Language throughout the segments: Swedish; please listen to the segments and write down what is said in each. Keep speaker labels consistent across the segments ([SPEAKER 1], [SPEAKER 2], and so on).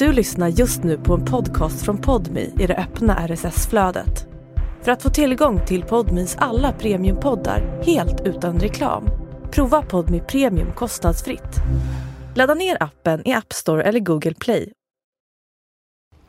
[SPEAKER 1] Du lyssnar just nu på en podcast från Podmi i det öppna RSS-flödet. För att få tillgång till Podmis alla premiumpoddar helt utan reklam, prova Podmi Premium kostnadsfritt. Ladda ner appen i App Store eller Google Play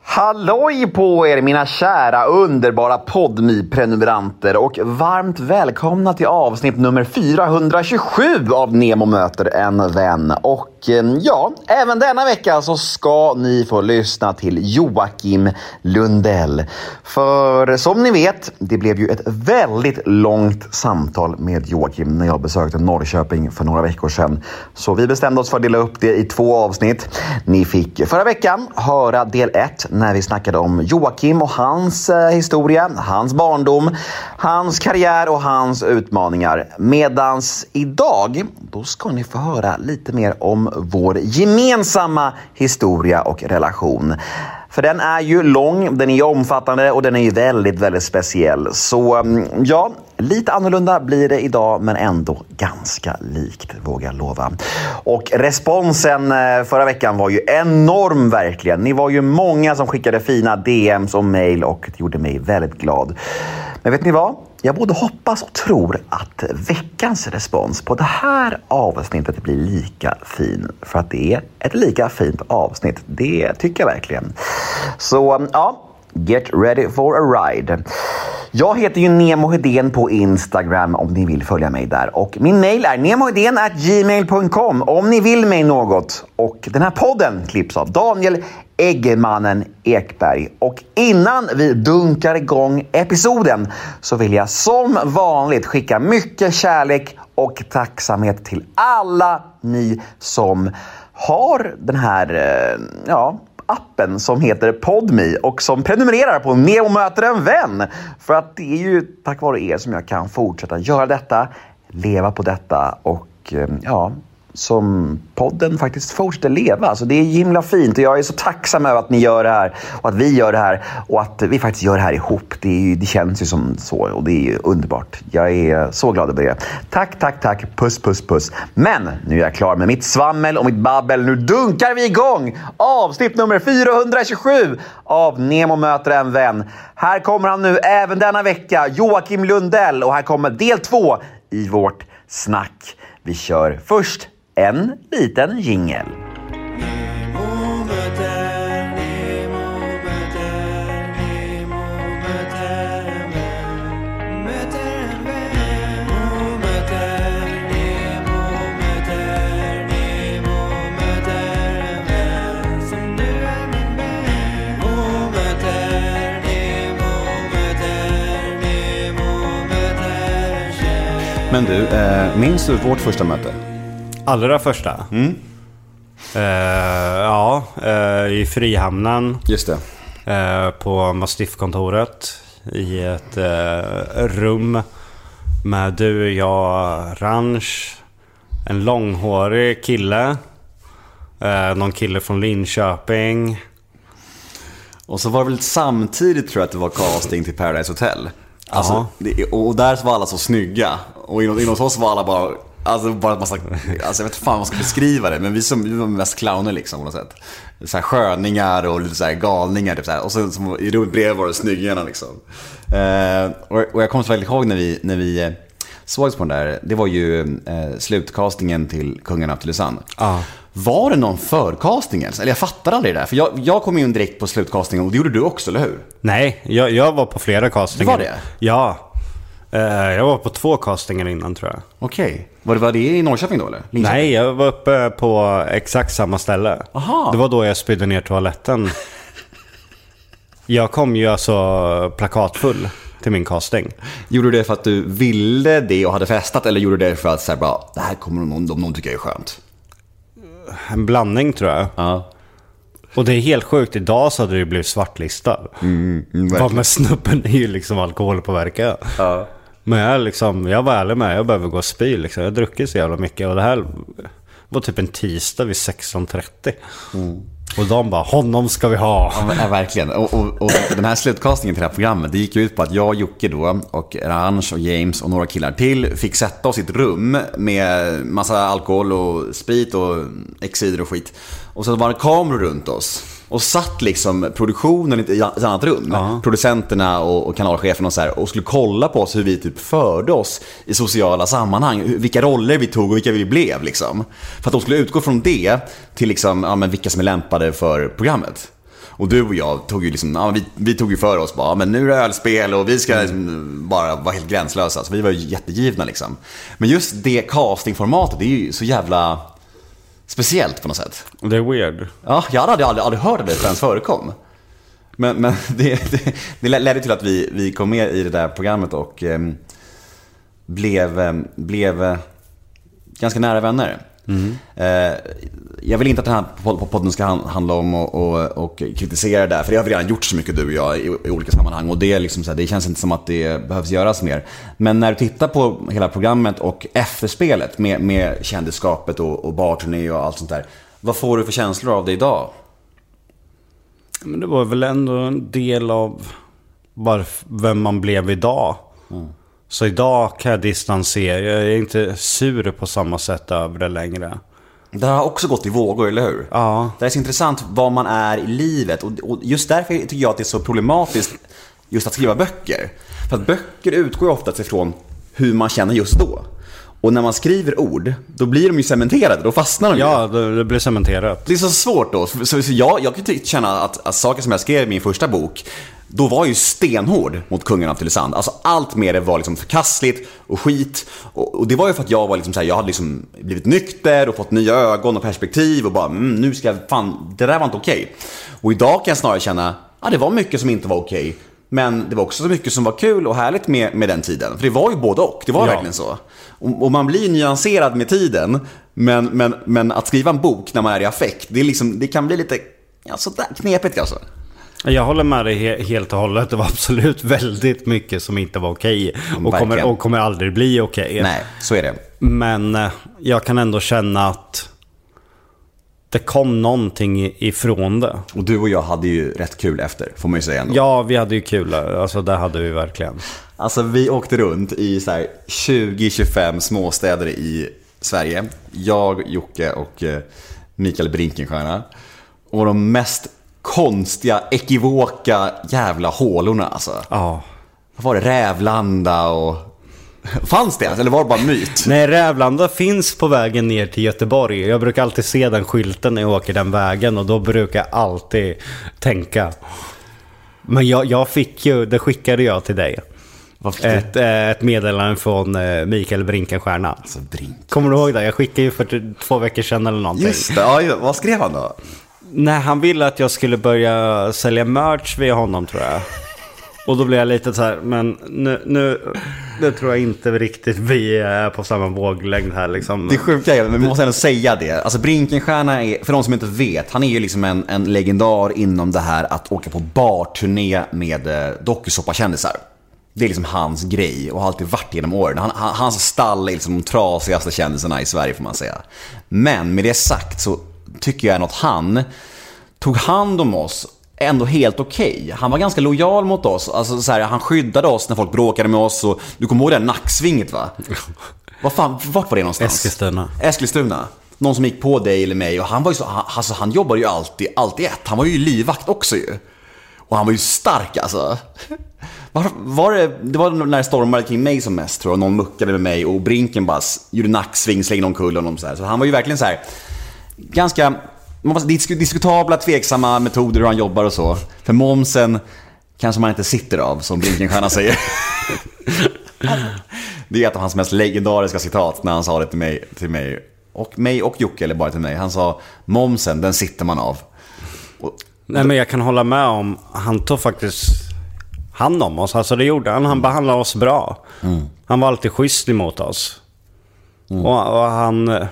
[SPEAKER 2] Halloj på er mina kära underbara podmi prenumeranter och varmt välkomna till avsnitt nummer 427 av Nemo möter en vän. Och ja, även denna vecka så ska ni få lyssna till Joakim Lundell. För som ni vet, det blev ju ett väldigt långt samtal med Joakim när jag besökte Norrköping för några veckor sedan. Så vi bestämde oss för att dela upp det i två avsnitt. Ni fick förra veckan höra del ett när vi snackade om Joakim och hans eh, historia, hans barndom, hans karriär och hans utmaningar. Medans idag, då ska ni få höra lite mer om vår gemensamma historia och relation. För den är ju lång, den är omfattande och den är ju väldigt, väldigt speciell. Så mm, ja, lite annorlunda blir det idag, men ändå ganska likt, vågar jag lova. Och responsen eh, förra veckan var ju enorm verkligen. Ni var ju många som skickade fina DMs och mail och det gjorde mig väldigt glad. Men vet ni vad? Jag både hoppas och tror att veckans respons på det här avsnittet blir lika fin. För att det är ett lika fint avsnitt. Det tycker jag verkligen. Så ja, get ready for a ride. Jag heter ju Nemo Hedén på Instagram om ni vill följa mig där. Och min mail är gmail.com om ni vill mig något. Och den här podden klipps av Daniel Eggemannen Ekberg. Och innan vi dunkar igång episoden så vill jag som vanligt skicka mycket kärlek och tacksamhet till alla ni som har den här, eh, ja, appen som heter Podmi och som prenumererar på Neo möter en vän. För att det är ju tack vare er som jag kan fortsätta göra detta, leva på detta och eh, ja, som podden faktiskt fortsätter leva. Så det är himla fint och jag är så tacksam över att ni gör det här och att vi gör det här och att vi faktiskt gör det här ihop. Det, ju, det känns ju som så och det är underbart. Jag är så glad över det. Tack, tack, tack. Puss, puss, puss. Men nu är jag klar med mitt svammel och mitt babbel. Nu dunkar vi igång avsnitt nummer 427 av Nemo möter en vän. Här kommer han nu även denna vecka, Joakim Lundell och här kommer del två i vårt snack. Vi kör först en liten jingel.
[SPEAKER 3] Men du, eh, minns du vårt första möte?
[SPEAKER 4] Allra första?
[SPEAKER 3] Mm.
[SPEAKER 4] Eh, ja, eh, i Frihamnen.
[SPEAKER 3] Just det.
[SPEAKER 4] Eh, på Mastiffkontoret. I ett rum med du, jag, Ranch. En långhårig kille. Någon kille från Linköping.
[SPEAKER 3] Och så var det väl samtidigt tror jag att det var casting till Paradise Hotel. Alltså, det, och där var alla så snygga. Och inom, inom oss var alla bara, alltså bara massa, alltså jag vet inte fan vad man ska beskriva det. Men vi, som, vi var mest clowner liksom på något sätt. Så här sköningar och lite så här galningar. Typ så här. Och så som, bredvid var det snyggingarna liksom. Eh, och, och jag kommer så väldigt ihåg när vi, när vi eh, sågs på den där. Det var ju eh, slutcastingen till Kungarna av Tylösand.
[SPEAKER 4] Ja.
[SPEAKER 3] Var det någon förcasting ens? Eller jag fattar aldrig det där. För jag, jag kom in direkt på slutcastingen och det gjorde du också, eller hur?
[SPEAKER 4] Nej, jag, jag var på flera castingar.
[SPEAKER 3] Var det?
[SPEAKER 4] Ja. Eh, jag var på två castingar innan tror jag.
[SPEAKER 3] Okej. Var det, var det i Norrköping då eller? Linköping?
[SPEAKER 4] Nej, jag var uppe på exakt samma ställe.
[SPEAKER 3] Aha.
[SPEAKER 4] Det var då jag spydde ner toaletten. Jag kom ju alltså plakatfull till min casting.
[SPEAKER 3] Gjorde du det för att du ville det och hade festat eller gjorde du det för att här, bara, det här kommer någon, de någon tycka är skönt?
[SPEAKER 4] En blandning tror jag.
[SPEAKER 3] Ja.
[SPEAKER 4] Och det är helt sjukt. Idag så hade ju blivit svartlistad.
[SPEAKER 3] Mm, mm,
[SPEAKER 4] Vad
[SPEAKER 3] verkligen.
[SPEAKER 4] med snubben är ju liksom alkoholpåverkad.
[SPEAKER 3] Ja.
[SPEAKER 4] Men jag, liksom, jag var ärlig med Jag behöver gå och spy liksom. Jag har druckit så jävla mycket. Och det här var typ en tisdag vid 16.30. Och de bara, honom ska vi ha.
[SPEAKER 3] Ja, verkligen. Och, och, och den här slutkastningen till det här programmet, det gick ju ut på att jag, Jocke då, och Ranch och James och några killar till fick sätta oss i ett rum med massa alkohol och sprit och excider och skit. Och så var det kameror runt oss.
[SPEAKER 2] Och satt liksom produktionen i ett annat rum. Producenterna och, och kanalchefen och så här, och skulle kolla på oss hur vi typ förde oss i sociala sammanhang. Vilka roller vi tog och vilka vi blev liksom. För att de skulle utgå från det till liksom, ja, men vilka som är lämpade för programmet. Och du och jag tog ju liksom, ja, vi, vi tog ju för oss bara, ja, men nu är det ölspel och vi ska liksom bara vara helt gränslösa. Så vi var ju jättegivna liksom. Men just det castingformatet, det är ju så jävla speciellt på något sätt.
[SPEAKER 4] Det är weird.
[SPEAKER 2] Ja, jag hade aldrig, aldrig, hört att det ens förekom. Men, men det, det, det ledde till att vi, vi kom med i det där programmet och ehm, blev, ehm, blev eh, ganska nära vänner. Eh, jag vill inte att den här pod- podden ska han- handla om och, och, och kritisera det där, för det har vi redan gjort så mycket du och jag i, i olika sammanhang. Och det, är liksom så här, det känns inte som att det behövs göras mer. Men när du tittar på hela programmet och efterspelet med, med kändisskapet och, och barturné och allt sånt där. Vad får du för känslor av det idag?
[SPEAKER 4] Men det var väl ändå en del av varf- vem man blev idag. Så idag kan jag distansera. Jag är inte sur på samma sätt över det längre.
[SPEAKER 2] Det har också gått i vågor, eller hur?
[SPEAKER 4] Ja.
[SPEAKER 2] Det är så intressant vad man är i livet och, just därför tycker jag att det är så problematiskt just att skriva böcker. För att böcker utgår ju oftast ifrån hur man känner just då. Och när man skriver ord, då blir de ju cementerade, då fastnar de ju.
[SPEAKER 4] Ja, det, det blir cementerat.
[SPEAKER 2] Det är så svårt då. Så, jag, jag kan känna att, att saker som jag skrev i min första bok, då var ju stenhård mot kungen av Tylösand. Alltså allt med det var liksom förkastligt och skit. Och, och det var ju för att jag var liksom så här, jag hade liksom blivit nykter och fått nya ögon och perspektiv och bara mm, nu ska jag, fan, det där var inte okej. Och idag kan jag snarare känna, ja det var mycket som inte var okej. Men det var också så mycket som var kul och härligt med, med den tiden. För det var ju både och, det var
[SPEAKER 4] Ja.
[SPEAKER 2] verkligen så. Och, och man blir nyanserad med tiden. Men, men, men att skriva en bok när man är i affekt, det, är liksom, det kan bli lite ja, sådär knepigt alltså.
[SPEAKER 4] Jag håller med dig he- helt och hållet. Det var absolut väldigt mycket som inte var okej. Och kommer, och kommer aldrig bli okej.
[SPEAKER 2] Nej, så är det.
[SPEAKER 4] Men eh, jag kan ändå känna att det kom någonting ifrån det.
[SPEAKER 2] Och du och jag hade ju rätt kul efter, får man ju säga ändå.
[SPEAKER 4] Ja, vi hade ju kul. Alltså det hade vi verkligen.
[SPEAKER 2] Alltså vi åkte runt i så här 20-25 småstäder i Sverige. Jag, Jocke och eh, Mikael Brinkenstierna. Och de mest konstiga, ekivoka jävla hålorna alltså.
[SPEAKER 4] Ja.
[SPEAKER 2] Vad var det? Rävlanda och... Fanns det? Eller var det bara myt?
[SPEAKER 4] Nej, Rävlanda finns på vägen ner till Göteborg. Jag brukar alltid se den skylten när jag åker den vägen och då brukar jag alltid tänka. Men jag, jag fick ju, det skickade jag till dig. Ett, eh, ett meddelande från eh, Mikael Brinkenstierna.
[SPEAKER 2] Alltså brink.
[SPEAKER 4] Kommer du ihåg det? Jag skickade ju för två veckor sedan eller någonting.
[SPEAKER 2] Just det, ja, vad skrev han då?
[SPEAKER 4] Nej, han ville att jag skulle börja sälja merch via honom tror jag. Och då blev jag lite så här, men nu, nu, nu tror jag inte riktigt vi är på samma våglängd här liksom.
[SPEAKER 2] Det sjuka är, men vi måste ändå säga det. Alltså Brinkenstierna är, för de som inte vet, han är ju liksom en, en legendar inom det här att åka på barturné med eh, dokusåpakändisar. Det är liksom hans grej och har alltid varit genom åren. Han, hans stall är liksom de trasigaste kändisarna i Sverige får man säga. Men med det sagt så tycker jag ändå att han tog hand om oss ändå helt okej. Han var ganska lojal mot oss. Alltså, så här, han skyddade oss när folk bråkade med oss. Och, du kommer ihåg det där nacksvinget va? Vad fan, vart var det någonstans?
[SPEAKER 4] Eskilstuna.
[SPEAKER 2] Eskilstuna. Någon som gick på dig eller mig och han var ju så, han, alltså han jobbade ju alltid, alltid ett. Han var ju livvakt också ju. Och han var ju stark alltså. Var, var det, det var när det stormade kring mig som mest tror jag. Någon muckade med mig och Brinken bara gjorde nacksving, slängde omkull honom så här. Så han var ju verkligen så här ganska disk- diskutabla, tveksamma metoder hur han jobbar och så. För momsen kanske man inte sitter av, som Brinkenstierna säger. Det är ett av hans mest legendariska citat när han sa det till mig, till mig och mig och Jocke, eller bara till mig. Han sa momsen, den sitter man av. Och,
[SPEAKER 4] Nej men jag kan hålla med om, han tog faktiskt hand om oss. Alltså det gjorde han. Han behandlade oss bra. Han var alltid schysst emot oss. Och, och han...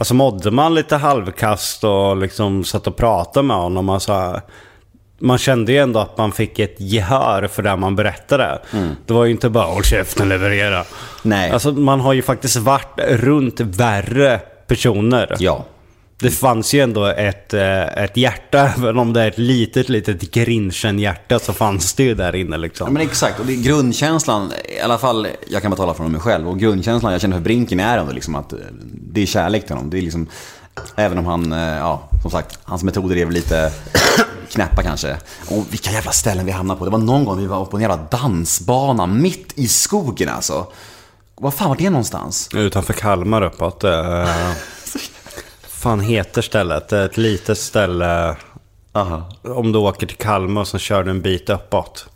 [SPEAKER 4] Alltså mådde man lite halvkast och liksom satt och pratade med honom. Alltså, man kände ju ändå att man fick ett gehör för det man berättade. Det var ju inte bara håll käften leverera.
[SPEAKER 2] Nej.
[SPEAKER 4] Alltså man har ju faktiskt varit runt värre personer.
[SPEAKER 2] ja.
[SPEAKER 4] Det fanns ju ändå ett, eh, ett hjärta, även om det är ett litet, litet Grinchen-hjärta så fanns det ju där inne
[SPEAKER 2] Ja,
[SPEAKER 4] liksom.
[SPEAKER 2] men exakt, och det är grundkänslan, i alla fall, jag kan bara tala från mig själv, och grundkänslan jag känner för Brinken är ändå liksom att eh, det är kärlek till honom. Det är liksom, Även om han, eh, ja, som sagt, hans metoder är väl lite knäppa kanske. Och vilka jävla ställen vi hamnade på. Det var någon gång vi var på en jävla dansbana mitt i skogen alltså. Var fan var det någonstans?
[SPEAKER 4] Utanför Kalmar uppåt. Eh, fan heter stället? Det är ett litet ställe.
[SPEAKER 2] Aha.
[SPEAKER 4] Om du åker till Kalmar och så kör du en bit uppåt.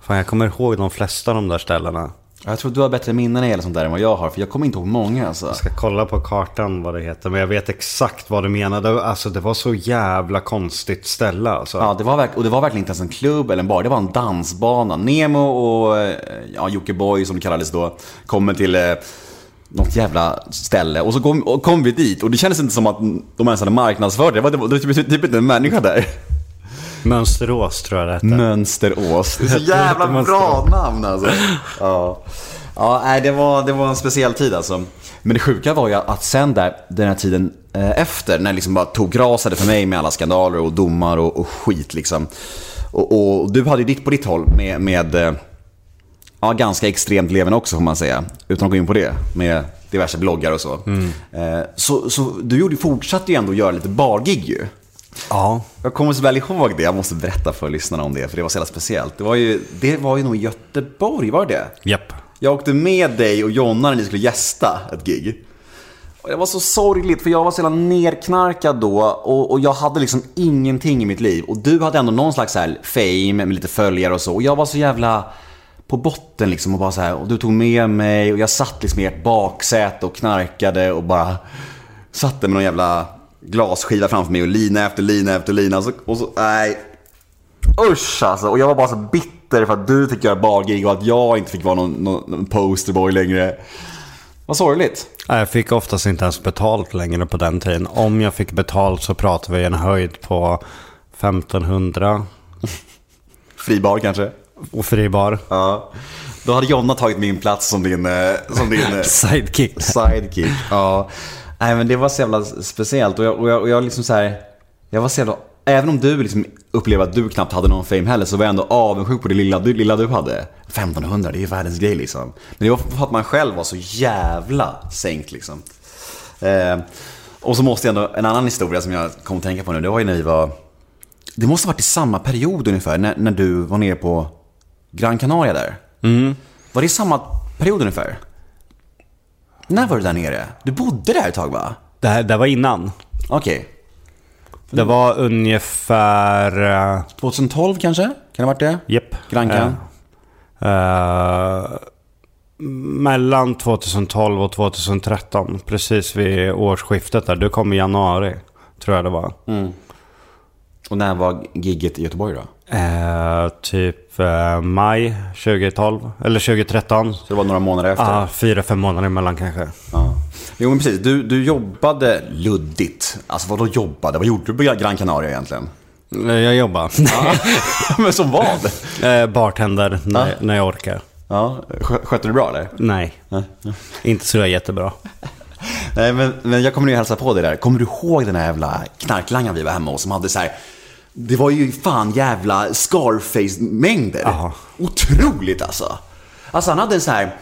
[SPEAKER 4] Fan, jag kommer ihåg de flesta av de där ställena.
[SPEAKER 2] Jag tror du har bättre minnen när det gäller sånt där än vad jag har. För jag kommer inte ihåg många alltså.
[SPEAKER 4] Jag ska kolla på kartan vad det heter. Men jag vet exakt vad du menade. Alltså det var så jävla konstigt ställe alltså.
[SPEAKER 2] Ja, det var verk- och det var verkligen inte ens en klubb eller en bar. Det var en dansbana. Nemo och eh, ja, Jockiboi som det kallades då kommer till eh, något jävla ställe. Och så kom, och kom vi dit och det kändes inte som att de ens hade marknadsfört det. Det var, det var typ, typ inte en människa där.
[SPEAKER 4] Mönsterås tror jag det hette.
[SPEAKER 2] Mönsterås. Det är så jävla bra namn alltså. Ja, ja nej, det, var, det var en speciell tid alltså. Men det sjuka var ju att sen där, den här tiden eh, efter, när det liksom bara tog rasade för mig med alla skandaler och domar och, och skit liksom. Och, och du hade ju ditt på ditt håll med, med eh, ja, ganska extremt levande också får man säga. Utan att gå in på det. Med diverse bloggar och så. Eh, så, så du gjorde, fortsatte ju ändå göra lite bargig ju.
[SPEAKER 4] Ja.
[SPEAKER 2] Jag kommer så väl ihåg det, jag måste berätta för lyssnarna om det, för det var så jävla speciellt. Det var ju, det var ju nog Göteborg, var det det?
[SPEAKER 4] Japp.
[SPEAKER 2] Jag åkte med dig och Jonna när ni skulle gästa ett gig. Och det var så sorgligt, för jag var så jävla nerknarkad då och, och jag hade liksom ingenting i mitt liv. Och du hade ändå någon slags så här fame med lite följare och så. Och jag var så jävla på botten liksom och bara så här, och du tog med mig och jag satt liksom i ert baksäte och knarkade och bara satte med någon jävla glasskiva framför mig och lina efter lina efter lina. Och så, och så nej. Usch alltså. Och jag var bara så bitter för att du fick göra bargig och att jag inte fick vara någon, någon, posterboy längre. Vad sorgligt.
[SPEAKER 4] Jag fick oftast inte ens betalt längre på den tiden. Om jag fick betalt så pratade vi en höjd på 1500
[SPEAKER 2] Fri bar kanske?
[SPEAKER 4] Och fribar.
[SPEAKER 2] Ja. Då hade Jonna tagit min plats som din, eh, som din eh,
[SPEAKER 4] Sidekick.
[SPEAKER 2] sidekick. Ja. Nej men det var så jävla speciellt och jag, och jag, och jag liksom så här, jag var så jävla, även om du liksom upplevde att du knappt hade någon fame heller så var jag ändå avundsjuk på det lilla du, lilla du hade. 1500, det är ju världens grej liksom. Men det var för att man själv var så jävla sänkt liksom. Eh, och så måste jag ändå, en annan historia som jag kom att tänka på nu, det var ju när vi var, det måste ha varit i samma period ungefär, när, när du var nere på Gran Canaria där. Var det samma period ungefär? När var du där nere? Du bodde där ett tag va?
[SPEAKER 4] Det, här, det var innan.
[SPEAKER 2] Okej.
[SPEAKER 4] Det var ungefär... Uh,
[SPEAKER 2] 2012 kanske? Kan det ha varit det?
[SPEAKER 4] Japp.
[SPEAKER 2] Gran Can?
[SPEAKER 4] Eh, eh, mellan 2012 och 2013. Precis vid årsskiftet där. Du kom i januari. Tror jag det var.
[SPEAKER 2] Och när var gigget i Göteborg då?
[SPEAKER 4] Eh, typ eh, maj 2012. Eller 2013.
[SPEAKER 2] Så det var några månader efter?
[SPEAKER 4] Ja, fyra, fem månader emellan kanske.
[SPEAKER 2] Ja. Jo men precis, du, du jobbade luddigt. Alltså vadå jobbade? Vad gjorde du på Gran Canaria egentligen?
[SPEAKER 4] Eh, Jag jobbar.
[SPEAKER 2] men som vad?
[SPEAKER 4] eh, bartender när, när jag orkar.
[SPEAKER 2] Ja, skö- skötte du bra eller?
[SPEAKER 4] Nej,
[SPEAKER 2] Nej.
[SPEAKER 4] inte så jättebra.
[SPEAKER 2] Nej, men, men jag kommer nu hälsa på dig där. Kommer du ihåg den här jävla knarklangaren vi var hemma hos som hade så här... Det var ju fan jävla Scarface-mängder.
[SPEAKER 4] Ja.
[SPEAKER 2] Otroligt alltså. Alltså han hade en så här...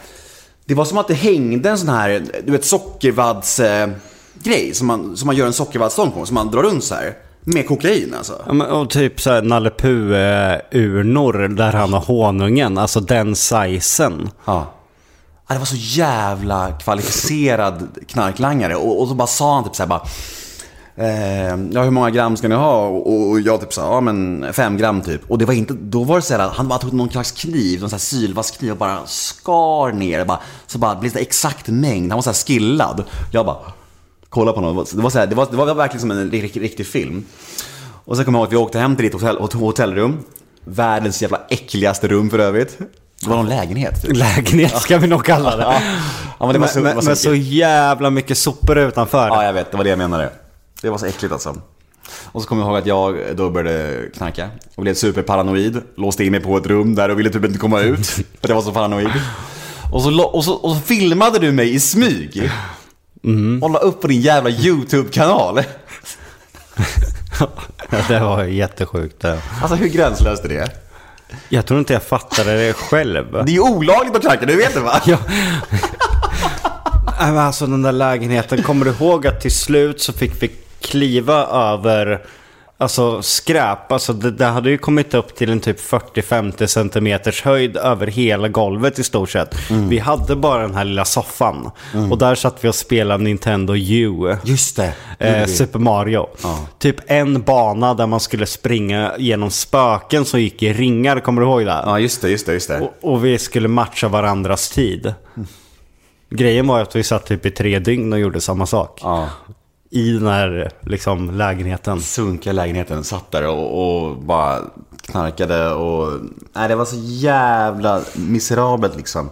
[SPEAKER 2] Det var som att det hängde en sån här, du vet sockervadds eh, grej som man, som man gör en sockervaddstång på, som man drar runt så här. Med kokain alltså.
[SPEAKER 4] Ja, men, och typ såhär Nalle Puh-urnor där han har honungen. Alltså den sizen.
[SPEAKER 2] Ja. Ja, Det var så jävla kvalificerad knarklangare. Och, och så bara sa han typ så här bara... Eh, ja, hur många gram ska ni ha? Och, jag typ sa, ja men fem gram typ. Och det var inte, då var det så här, att han bara tog någon slags kniv, någon sån här sylvass kniv och bara skar ner. Bara, så bara blev det exakt mängd. Han var så här skillad. Jag bara, kolla på honom. Det var, så här, det var, det var verkligen som en riktig, riktig film. Och sen kommer jag ihåg att vi åkte hem till ditt hotell, hot- hotellrum. Världens jävla äckligaste rum för övrigt. Det var någon lägenhet. Typ.
[SPEAKER 4] Lägenhet ska vi nog kalla det.
[SPEAKER 2] Ja, ja men det var så,
[SPEAKER 4] men,
[SPEAKER 2] var så
[SPEAKER 4] men så jävla mycket sopor utanför.
[SPEAKER 2] Ja, jag vet. Det var det jag menade. Det var så äckligt alltså. Och så kommer jag ihåg att jag då började knarka och blev superparanoid. Låste in mig på ett rum där och ville typ inte komma ut. För att jag var så paranoid. Och så, och så, och så filmade du mig i smyg. Och la upp på din jävla YouTube-kanal.
[SPEAKER 4] det var jättesjukt. det.
[SPEAKER 2] Alltså hur gränslöst är det?
[SPEAKER 4] Jag tror inte jag fattade det själv.
[SPEAKER 2] Det är ju olagligt att knarka, du vet det va?
[SPEAKER 4] Ja. Alltså den där lägenheten, kommer du ihåg att till slut så fick vi kliva över Alltså skräp, alltså det, det hade ju kommit upp till en typ 40-50 centimeters höjd över hela golvet i stort sett.
[SPEAKER 2] Mm.
[SPEAKER 4] Vi hade bara den här lilla soffan. Och där satt vi och spelade Nintendo U.
[SPEAKER 2] Just det.
[SPEAKER 4] Eh, Super Mario. Typ en bana där man skulle springa genom spöken som gick i ringar, kommer du ihåg det?
[SPEAKER 2] Ja, just det, just det, just det.
[SPEAKER 4] Och, och vi skulle matcha varandras tid. Grejen var att vi satt typ i tre dygn och gjorde samma sak.
[SPEAKER 2] Ja.
[SPEAKER 4] I den här liksom, lägenheten.
[SPEAKER 2] Sunkiga lägenheten, satt där och, och bara knarkade och... Nej, det var så jävla miserabelt liksom.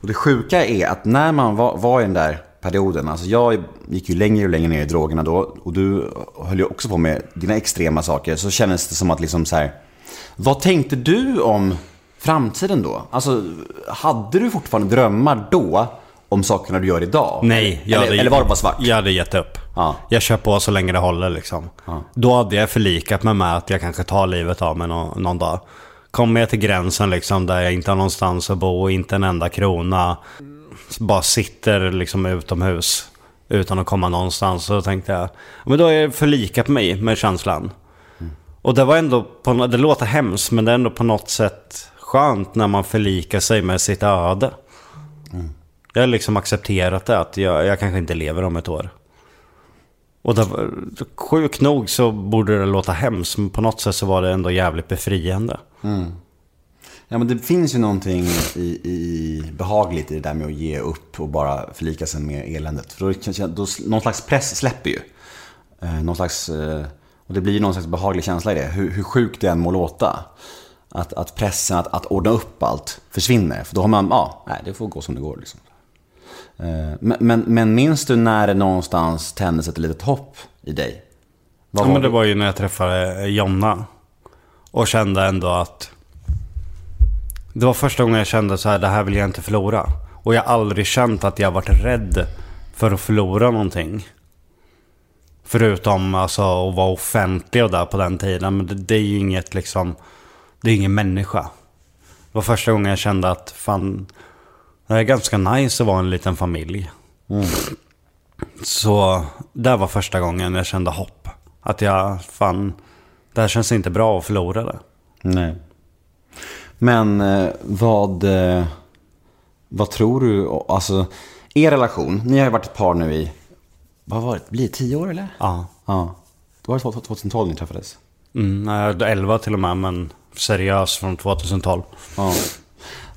[SPEAKER 2] Och det sjuka är att när man var, var i den där perioden, alltså jag gick ju längre och längre ner i drogerna då och du höll ju också på med dina extrema saker, så kändes det som att liksom så här... Vad tänkte du om framtiden då? Alltså, hade du fortfarande drömmar då om sakerna du gör idag?
[SPEAKER 4] Nej, jag
[SPEAKER 2] eller,
[SPEAKER 4] hade,
[SPEAKER 2] eller var det bara svart?
[SPEAKER 4] Jag hade gett upp.
[SPEAKER 2] Ja.
[SPEAKER 4] Jag kör på så länge det håller liksom. Då hade jag förlikat mig med att jag kanske tar livet av mig någon, någon dag. Kommer jag till gränsen liksom där jag inte har någonstans att bo, inte en enda krona. Bara sitter liksom utomhus utan att komma någonstans. Så tänkte jag, men då har jag förlikat mig med känslan. Och det var ändå, på, det låter hemskt men det är ändå på något sätt skönt när man förlikar sig med sitt öde. Jag har liksom accepterat det, att jag, jag kanske inte lever om ett år. Och sjukt nog så borde det låta hemskt, men på något sätt så var det ändå jävligt befriande. Mm.
[SPEAKER 2] Ja men det finns ju någonting i, i behagligt i det där med att ge upp och bara förlika sig med eländet. För då, känns då någon slags press släpper ju. Eh, någon slags, eh, och det blir ju någon slags behaglig känsla i det. Hur, hur sjukt det än må låta. Att, att pressen att, att ordna upp allt försvinner. För då har man, ja, nej det får gå som det går liksom. Eh, men, men, men minns du när det någonstans tändes ett litet hopp i dig? Vad
[SPEAKER 4] Ja, men det
[SPEAKER 2] det?
[SPEAKER 4] var ju när jag träffade Jonna. Och kände ändå att... Det var första gången jag kände så här, det här vill jag inte förlora. Och jag har aldrig känt att jag varit rädd för att förlora någonting. Förutom alltså att vara offentlig och där på den tiden. Men det, det är ju inget liksom... Det är ingen människa. Det var första gången jag kände att fan... Det är ganska nice att vara en liten familj. Så det var första gången jag kände hopp. Att jag, fan, det här känns inte bra att förlora det.
[SPEAKER 2] Nej. Men eh, vad, eh, vad tror du, alltså er relation, ni har ju varit ett par nu i, vad var det, blir det tio år eller?
[SPEAKER 4] Ja.
[SPEAKER 2] Ja. Det var 2012 ni träffades?
[SPEAKER 4] Mm, nej, 11 till och med, men seriös från 2012.
[SPEAKER 2] Ja.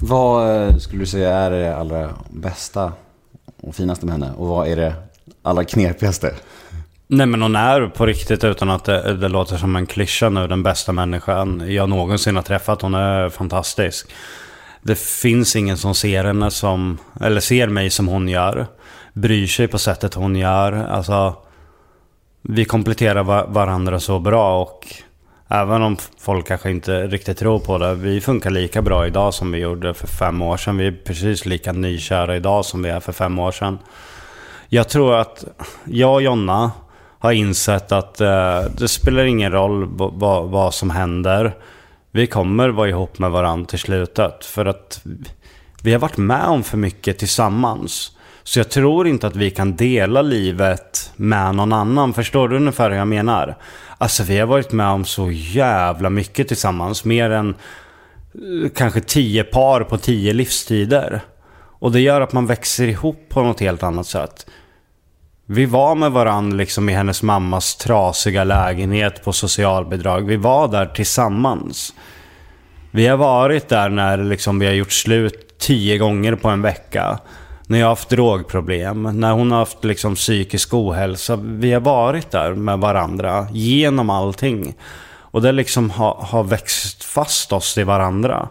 [SPEAKER 2] Vad eh, skulle du säga är det allra bästa och finaste med henne? Och vad är det allra knepigaste?
[SPEAKER 4] Nej men hon är på riktigt utan att det, det låter som en klyscha nu den bästa människan jag någonsin har träffat. Hon är fantastisk. Det finns ingen som ser henne som, eller ser mig som hon gör. Bryr sig på sättet hon gör. Alltså, vi kompletterar varandra så bra och även om folk kanske inte riktigt tror på det. Vi funkar lika bra idag som vi gjorde för fem år sedan. Vi är precis lika nykära idag som vi är för fem år sedan. Jag tror att jag och Jonna har insett att eh, det spelar ingen roll vad, vad som händer. Vi kommer vara ihop med varandra till slutet. För att vi har varit med om för mycket tillsammans. Så jag tror inte att vi kan dela livet med någon annan. Förstår du ungefär hur jag menar? Alltså vi har varit med om så jävla mycket tillsammans. Mer än eh, kanske tio par på tio livstider. Och det gör att man växer ihop på något helt annat sätt. Vi var med varandra liksom i hennes mammas trasiga lägenhet på socialbidrag. Vi var där tillsammans. Vi har varit där när liksom vi har gjort slut tio gånger på en vecka. När jag har haft drogproblem, när hon har haft liksom psykisk ohälsa. Vi har varit där med varandra genom allting. Och det liksom har, har växt fast oss i varandra.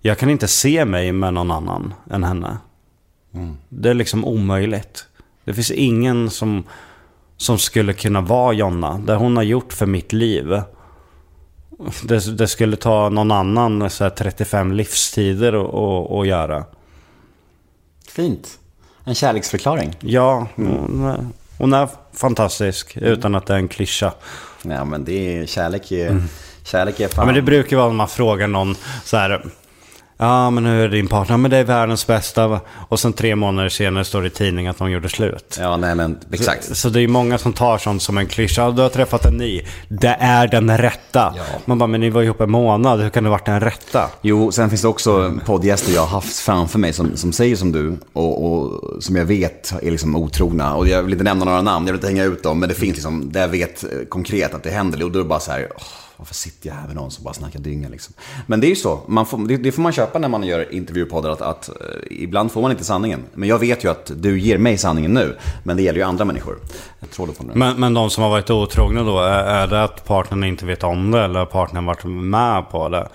[SPEAKER 4] Jag kan inte se mig med någon annan än henne. Det är liksom omöjligt. Det finns ingen som, som skulle kunna vara Jonna. Det hon har gjort för mitt liv. Det, det skulle ta någon annan så här, 35 livstider att göra.
[SPEAKER 2] Fint. En kärleksförklaring.
[SPEAKER 4] Ja, hon är, hon är fantastisk utan att det är en klyscha.
[SPEAKER 2] Ja men det är, kärlek är, kärlek är fan...
[SPEAKER 4] Ja, men det brukar vara när man frågar någon så här. Ja, men nu är din partner, men det är världens bästa. Och sen tre månader senare står det i tidningen att de gjorde slut.
[SPEAKER 2] Ja, nej men exakt.
[SPEAKER 4] Så det är många som tar sånt som en klyscha. Ja, Du har träffat en ny. Det är den rätta.
[SPEAKER 2] Ja.
[SPEAKER 4] Man bara, men ni var ihop en månad. Hur kan det varit den rätta?
[SPEAKER 2] Jo, sen finns det också poddgäster jag har haft framför mig som, som säger som du och, och som jag vet är liksom otrogna. Och jag vill inte nämna några namn, jag vill inte hänga ut dem, men det finns liksom, där jag vet konkret att det händer. Och då är det bara så här, åh, varför sitter jag här med någon som bara snackar dynga liksom? Men det är ju så, man får, det, det får man köpa när man gör intervjupoddar, att, att eh, ibland får man inte sanningen. Men jag vet ju att du ger mig sanningen nu, men det gäller ju andra människor. Jag tror det på det.
[SPEAKER 4] Men, men de som har varit otrogna då, är, är det att partnern inte vet om det eller har partnern varit med på det?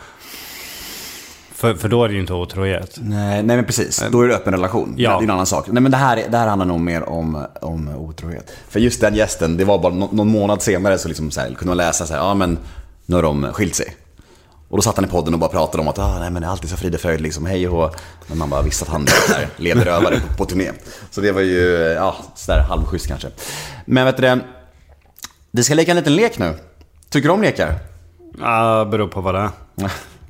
[SPEAKER 4] För, för då är det ju inte otrohet.
[SPEAKER 2] Nej, nej men precis. Då är det öppen relation.
[SPEAKER 4] Ja.
[SPEAKER 2] Det är en annan sak. Nej men det här, det här handlar nog mer om, om otrohet. För just den gästen, det var bara nå- någon månad senare så, liksom så här, kunde man läsa så här, ja men nu har de skilt sig. Och då satt han i podden och bara pratade om att ah, nej, men det är alltid så frid och fröjd, liksom, hej och. Men man bara visste att han där leder rövare på, på turné. Så det var ju, ja, sådär halvschysst kanske. Men vet du det, vi ska leka en liten lek nu. Tycker du om lekar?
[SPEAKER 4] Ja, beror på vad det är.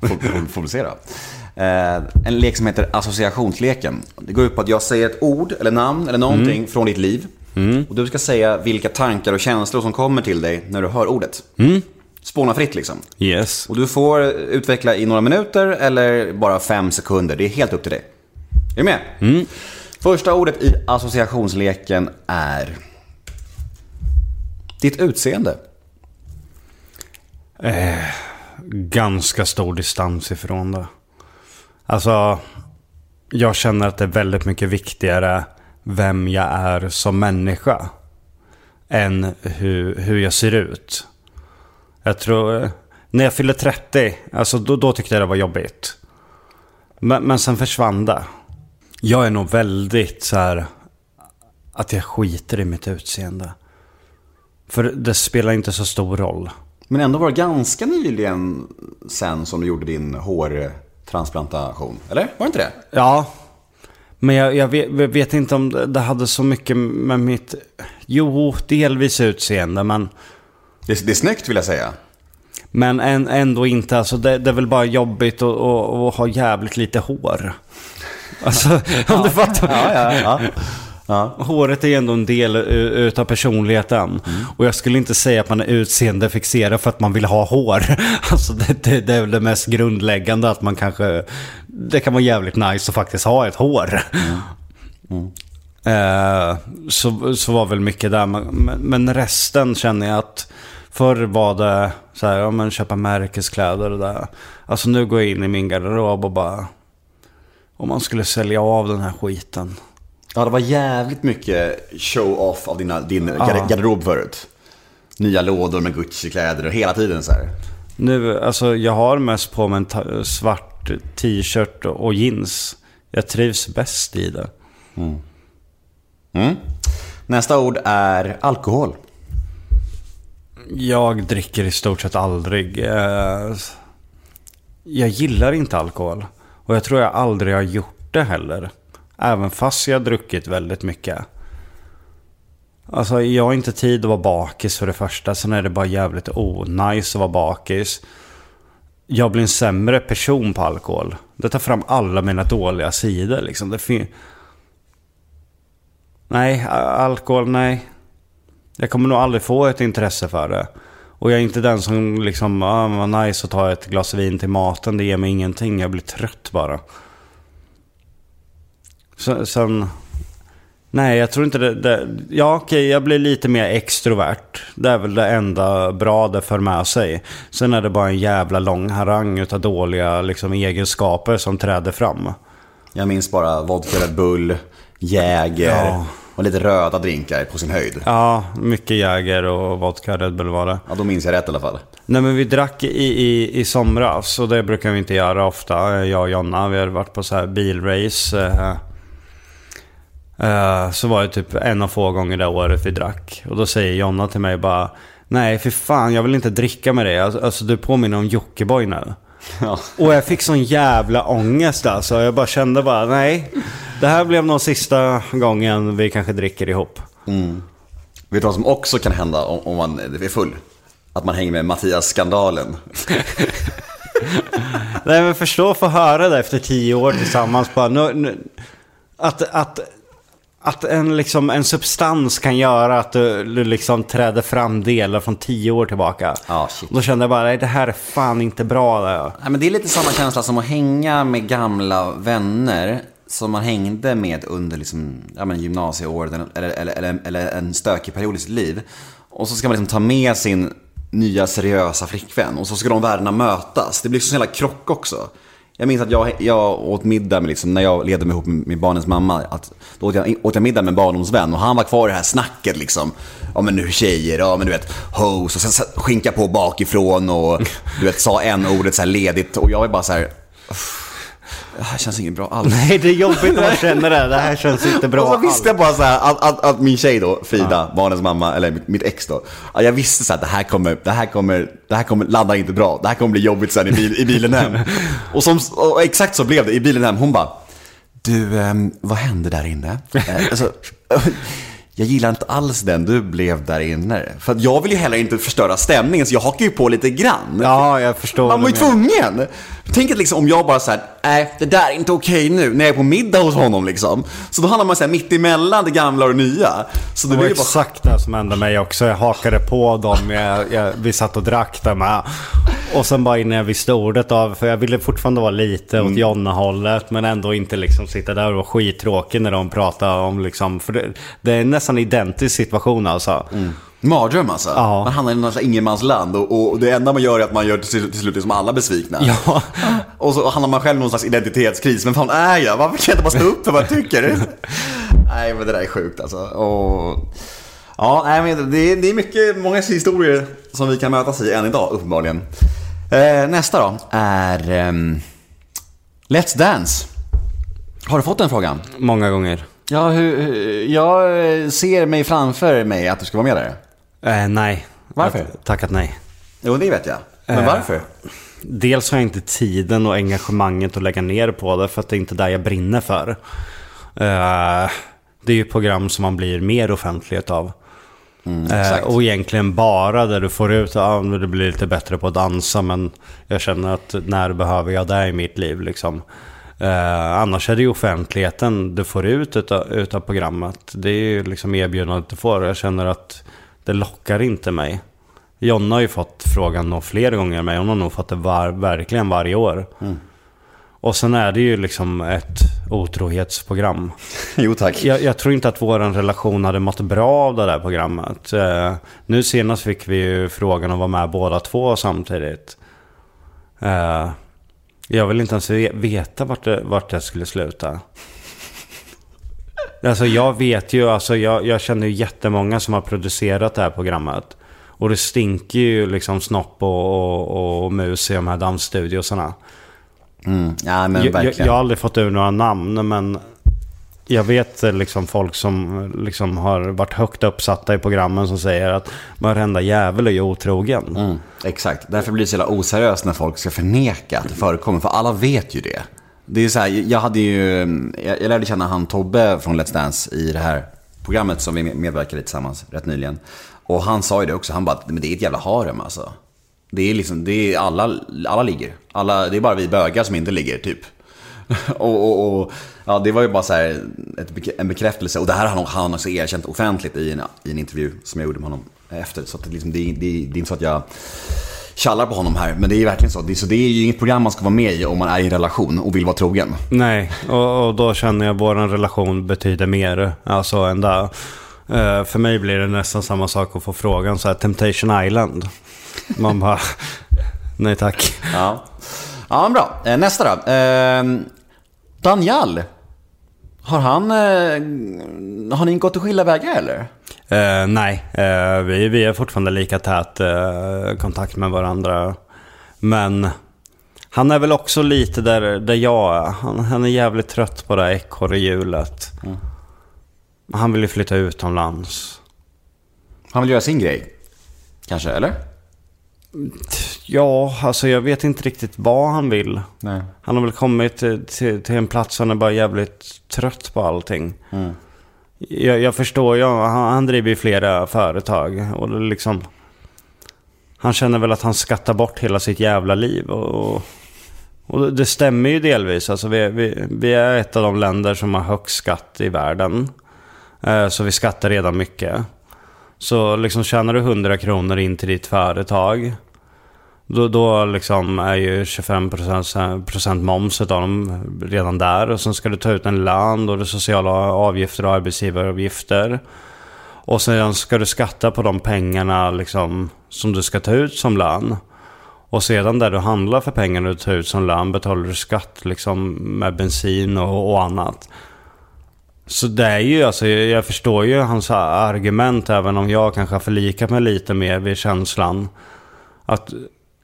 [SPEAKER 2] får, får, får vi se då. Eh, en lek som heter associationsleken. Det går ut på att jag säger ett ord eller namn eller någonting från ditt liv. Och du ska säga vilka tankar och känslor som kommer till dig när du hör ordet. Spåna fritt liksom.
[SPEAKER 4] Yes.
[SPEAKER 2] Och du får utveckla i några minuter eller bara fem sekunder. Det är helt upp till dig. Är du med? Första ordet i associationsleken är... Ditt utseende.
[SPEAKER 4] ganska stor distans ifrån det. Alltså, jag känner att det är väldigt mycket viktigare vem jag är som människa. Än hur, hur jag ser ut. Jag tror, när jag fyllde 30, alltså då, då tyckte jag det var jobbigt. Men, men sen försvann det. Jag är nog väldigt så här att jag skiter i mitt utseende. För det spelar inte så stor roll.
[SPEAKER 2] Men ändå var det ganska nyligen sen som du gjorde din hårtransplantation. Eller? Var det inte det?
[SPEAKER 4] Ja. Men jag, jag vet, vet inte om det, det hade så mycket med mitt... Jo, delvis utseende, men...
[SPEAKER 2] Det, det är snyggt vill jag säga.
[SPEAKER 4] Men än, ändå inte. Alltså det, det är väl bara jobbigt att, att, att ha jävligt lite hår. Alltså, om du fattar.
[SPEAKER 2] Ja, ja, ja.
[SPEAKER 4] Håret är ändå en del utav personligheten. Och jag skulle inte säga att man är utseendefixerad för att man vill ha hår. Alltså det, det, det är väl det mest grundläggande att man kanske... Det kan vara jävligt nice att faktiskt ha ett hår. Eh, så, så var väl mycket där. Men- men resten känner jag att förr var det så här, ja men köpa märkeskläder och det. Alltså nu går jag in i min garderob och bara... Om man skulle sälja av den här skiten.
[SPEAKER 2] Ja, det var jävligt mycket show-off av dina, din gar- garderob förut. Nya lådor med Gucci-kläder och hela tiden så här.
[SPEAKER 4] Nu, alltså jag har mest på mig en svart t-shirt och jeans. Jag trivs bäst i det.
[SPEAKER 2] Mm. Nästa ord är alkohol.
[SPEAKER 4] Jag dricker i stort sett aldrig. Eh, jag gillar inte alkohol. Och jag tror jag aldrig har gjort det heller. Även fast jag har druckit väldigt mycket. Alltså jag har inte tid att vara bakis för det första. Sen är det bara jävligt onajs att vara bakis. Jag blir en sämre person på alkohol. Det tar fram alla mina dåliga sidor liksom. Det fin- nej, alkohol, nej. Jag kommer nog aldrig få ett intresse för det. Och jag är inte den som liksom, ah, vad nice att ta ett glas vin till maten. Det ger mig ingenting. Jag blir trött bara. Sen... Nej, jag tror inte det... det ja, okej, jag blir lite mer extrovert. Det är väl det enda bra det för med sig. Sen är det bara en jävla lång harang utav dåliga liksom, egenskaper som träder fram.
[SPEAKER 2] Jag minns bara vodka Red Bull, Jäger
[SPEAKER 4] Ja.
[SPEAKER 2] Och lite röda drinkar på sin höjd.
[SPEAKER 4] Ja, mycket Jäger och vodka Red Bull var det.
[SPEAKER 2] Ja, då minns jag rätt i alla fall.
[SPEAKER 4] Nej men vi drack i, i, i somras och det brukar vi inte göra ofta. Jag och Jonna, vi hade varit på så här bilrace. Eh, eh, så var det typ en av få gånger det året vi drack. Och då säger Jonna till mig bara Nej för fan, jag vill inte dricka med dig. Alltså, alltså du påminner om Jockiboi nu.
[SPEAKER 2] Ja.
[SPEAKER 4] Och jag fick sån jävla ångest alltså. Jag bara kände bara nej. Det här blev nog sista gången vi kanske dricker ihop.
[SPEAKER 2] Vet du vad som också kan hända om, om man är full? Att man hänger med Mattias Skandalen.
[SPEAKER 4] Nej men förstå att få höra det efter tio år tillsammans. Bara, nu, nu, att, att, att en, liksom, en substans kan göra att du, du liksom träder fram delar från tio år tillbaka.
[SPEAKER 2] Ja, shit.
[SPEAKER 4] Då kände jag bara, nej det här är fan inte bra. Det.
[SPEAKER 2] Nej, men det är lite samma känsla som att hänga med gamla vänner som man hängde med under liksom, ja, men gymnasieåret eller, eller, eller, eller en stökig period i sitt liv. Och så ska man liksom ta med sin nya seriösa flickvän och så ska de världarna mötas. Det blir så jävla krock också. Jag minns att jag, jag åt middag med, liksom, när jag levde ihop med, barnens mamma. Att, då åt jag, åt jag middag med en barndomsvän och han var kvar i det här snacket liksom. Ja men nu tjejer, ja men du vet, hoes och sen skinka på bakifrån och du vet, sa en ordet så här ledigt och jag var bara så här. "Uff, det här känns inget bra alls.
[SPEAKER 4] Nej det är jobbigt när man känner det. Det här känns inte bra
[SPEAKER 2] Och så visste jag
[SPEAKER 4] alls.
[SPEAKER 2] bara så här att, att, att min tjej då, Frida, barnens mamma, eller mitt, mitt ex då. Jag visste så här, att det här kommer, det här kommer, det här kommer landa inte bra. Det här kommer bli jobbigt sen i, bil, i bilen hem. och, som, och exakt så blev det i bilen hem. Hon bara, du, ehm, vad hände där inne? Eh, alltså, jag gillar inte alls den du blev där inne. För att jag vill ju heller inte förstöra stämningen, så jag hakar ju på lite grann.
[SPEAKER 4] Ja, jag förstår.
[SPEAKER 2] Man var ju tvungen. Tänk att liksom om jag bara såhär, nej det där är inte okej nu, när jag är på middag hos honom liksom. Så då hamnar man såhär mitt emellan det gamla och det nya. Så det
[SPEAKER 4] var
[SPEAKER 2] bara...
[SPEAKER 4] exakt det som hände mig också. Jag hakade på dem. Jag, jag, vi satt och drack där med. Och sen bara innan jag visste ordet av. För jag ville fortfarande vara lite
[SPEAKER 2] Mm.
[SPEAKER 4] åt Jonna-hållet. Men ändå inte liksom sitta där och vara skittråkig när de pratar om liksom. För det, det är nästan identisk situation alltså.
[SPEAKER 2] Mardröm alltså.
[SPEAKER 4] Ja.
[SPEAKER 2] Man hamnar i något ingenmansland och, och det enda man gör är att man gör till, till slut det som alla besvikna.
[SPEAKER 4] Ja.
[SPEAKER 2] Och så hamnar man själv i någon slags identitetskris. Men fan är jag? Varför kan jag inte bara stå upp för vad jag tycker? nej men det där är sjukt alltså. Och... Ja, nej, men det, är, det är mycket, många historier som vi kan mötas i än idag uppenbarligen. Eh, nästa då är ehm, Let's Dance. Har du fått den frågan?
[SPEAKER 4] Många gånger.
[SPEAKER 2] Ja, hur, hur- jag ser mig framför mig att du ska vara med där.
[SPEAKER 4] Eh, nej.
[SPEAKER 2] Varför?
[SPEAKER 4] Har Tackat nej.
[SPEAKER 2] Jo, det vet jag. Men
[SPEAKER 4] Eh.
[SPEAKER 2] varför?
[SPEAKER 4] Dels har jag inte tiden och engagemanget att lägga ner på det för att det är inte där jag brinner för. Eh, det är ju program som man blir mer offentlighet av. Eh,
[SPEAKER 2] exakt.
[SPEAKER 4] och egentligen bara där du får ut, men du blir lite bättre på att dansa men jag känner att när behöver jag det i mitt liv liksom. Eh, annars är det ju offentligheten du får ut utav, utav programmet. Det är ju liksom erbjudandet du får. Jag känner att det lockar inte mig. Jonna har ju fått frågan nog fler gånger men hon har nog fått det var, verkligen varje år. Och sen är det ju liksom ett otrohetsprogram.
[SPEAKER 2] Jo, tack.
[SPEAKER 4] Jag, jag tror inte att vår relation hade mått bra av det där programmet. Eh, nu senast fick vi ju frågan att vara med båda två samtidigt. Eh, jag vill inte ens ve- veta vart det, vart det skulle sluta. Alltså jag vet ju, alltså jag, jag känner ju jättemånga som har producerat det här programmet. Och det stinker ju liksom snopp och, och, och mus i de här dansstudiosarna.
[SPEAKER 2] Mm. Ja, men
[SPEAKER 4] Jag, jag,
[SPEAKER 2] verkligen.
[SPEAKER 4] jag har aldrig fått ur några namn, men jag vet liksom folk som liksom har varit högt uppsatta i programmen som säger att varenda jävel är ju otrogen.
[SPEAKER 2] Mm, exakt. Därför blir det så jävla oseriöst när folk ska förneka att det förekommer. För alla vet ju det. Det är ju så här, jag hade ju, jag, jag lärde känna han Tobbe från Let's Dance i det här programmet som vi medverkade i tillsammans rätt nyligen. Och han sa ju det också, han bara, men det är ett jävla harem alltså. Det är liksom, det är alla, alla ligger. Alla, det är bara vi bögar som inte ligger, typ. och, och, och ja, det var ju bara så här ett, en bekräftelse. Och det här har han- han också erkänt offentligt i en, i en intervju som jag gjorde med honom efter. Så att det, liksom, det, det, det är inte så att jag tjallar på honom här. Men det är ju verkligen så. Det, så det är ju inget program man ska vara med i om man är i en relation och vill vara trogen.
[SPEAKER 4] Nej, och, och då känner jag att vår relation betyder mer. Alltså än det. Eh, för mig blir det nästan samma sak att få frågan så här, Temptation Island. Man bara, nej tack.
[SPEAKER 2] Ja, ja bra. Eh, nästa då. Eh, Daniel. Har han... Eh, har ni gått och skilda vägar eller?
[SPEAKER 4] Eh, nej, eh, vi, vi är fortfarande lika tät eh, kontakt med varandra. Men han är väl också lite där, där jag är. Han, han är jävligt trött på det här ekorrhjulet. Han vill ju flytta utomlands.
[SPEAKER 2] Han vill göra sin grej. Kanske, eller?
[SPEAKER 4] Ja, alltså jag vet inte riktigt vad han vill.
[SPEAKER 2] Nej.
[SPEAKER 4] Han har väl kommit till, till, till en plats han är bara jävligt trött på allting. Jag, jag förstår ju, han, han driver ju flera företag. Och liksom... Han känner väl att han skattar bort hela sitt jävla liv. Och, och det stämmer ju delvis. Alltså vi, vi, vi är ett av de länder som har högst skatt i världen. Eh, så vi skattar redan mycket. Så liksom tjänar du 100 kronor in till ditt företag. Då, då liksom är ju 25% procent moms av dem redan där. Och sen ska du ta ut en lön och det sociala avgifter och arbetsgivaravgifter. Och sen ska du skatta på de pengarna liksom, som du ska ta ut som lön. Och sedan där du handlar för pengarna du tar ut som lön betalar du skatt liksom med bensin och, och annat. Så det är ju alltså, jag förstår ju hans argument även om jag kanske har förlikat mig lite mer vid känslan. Att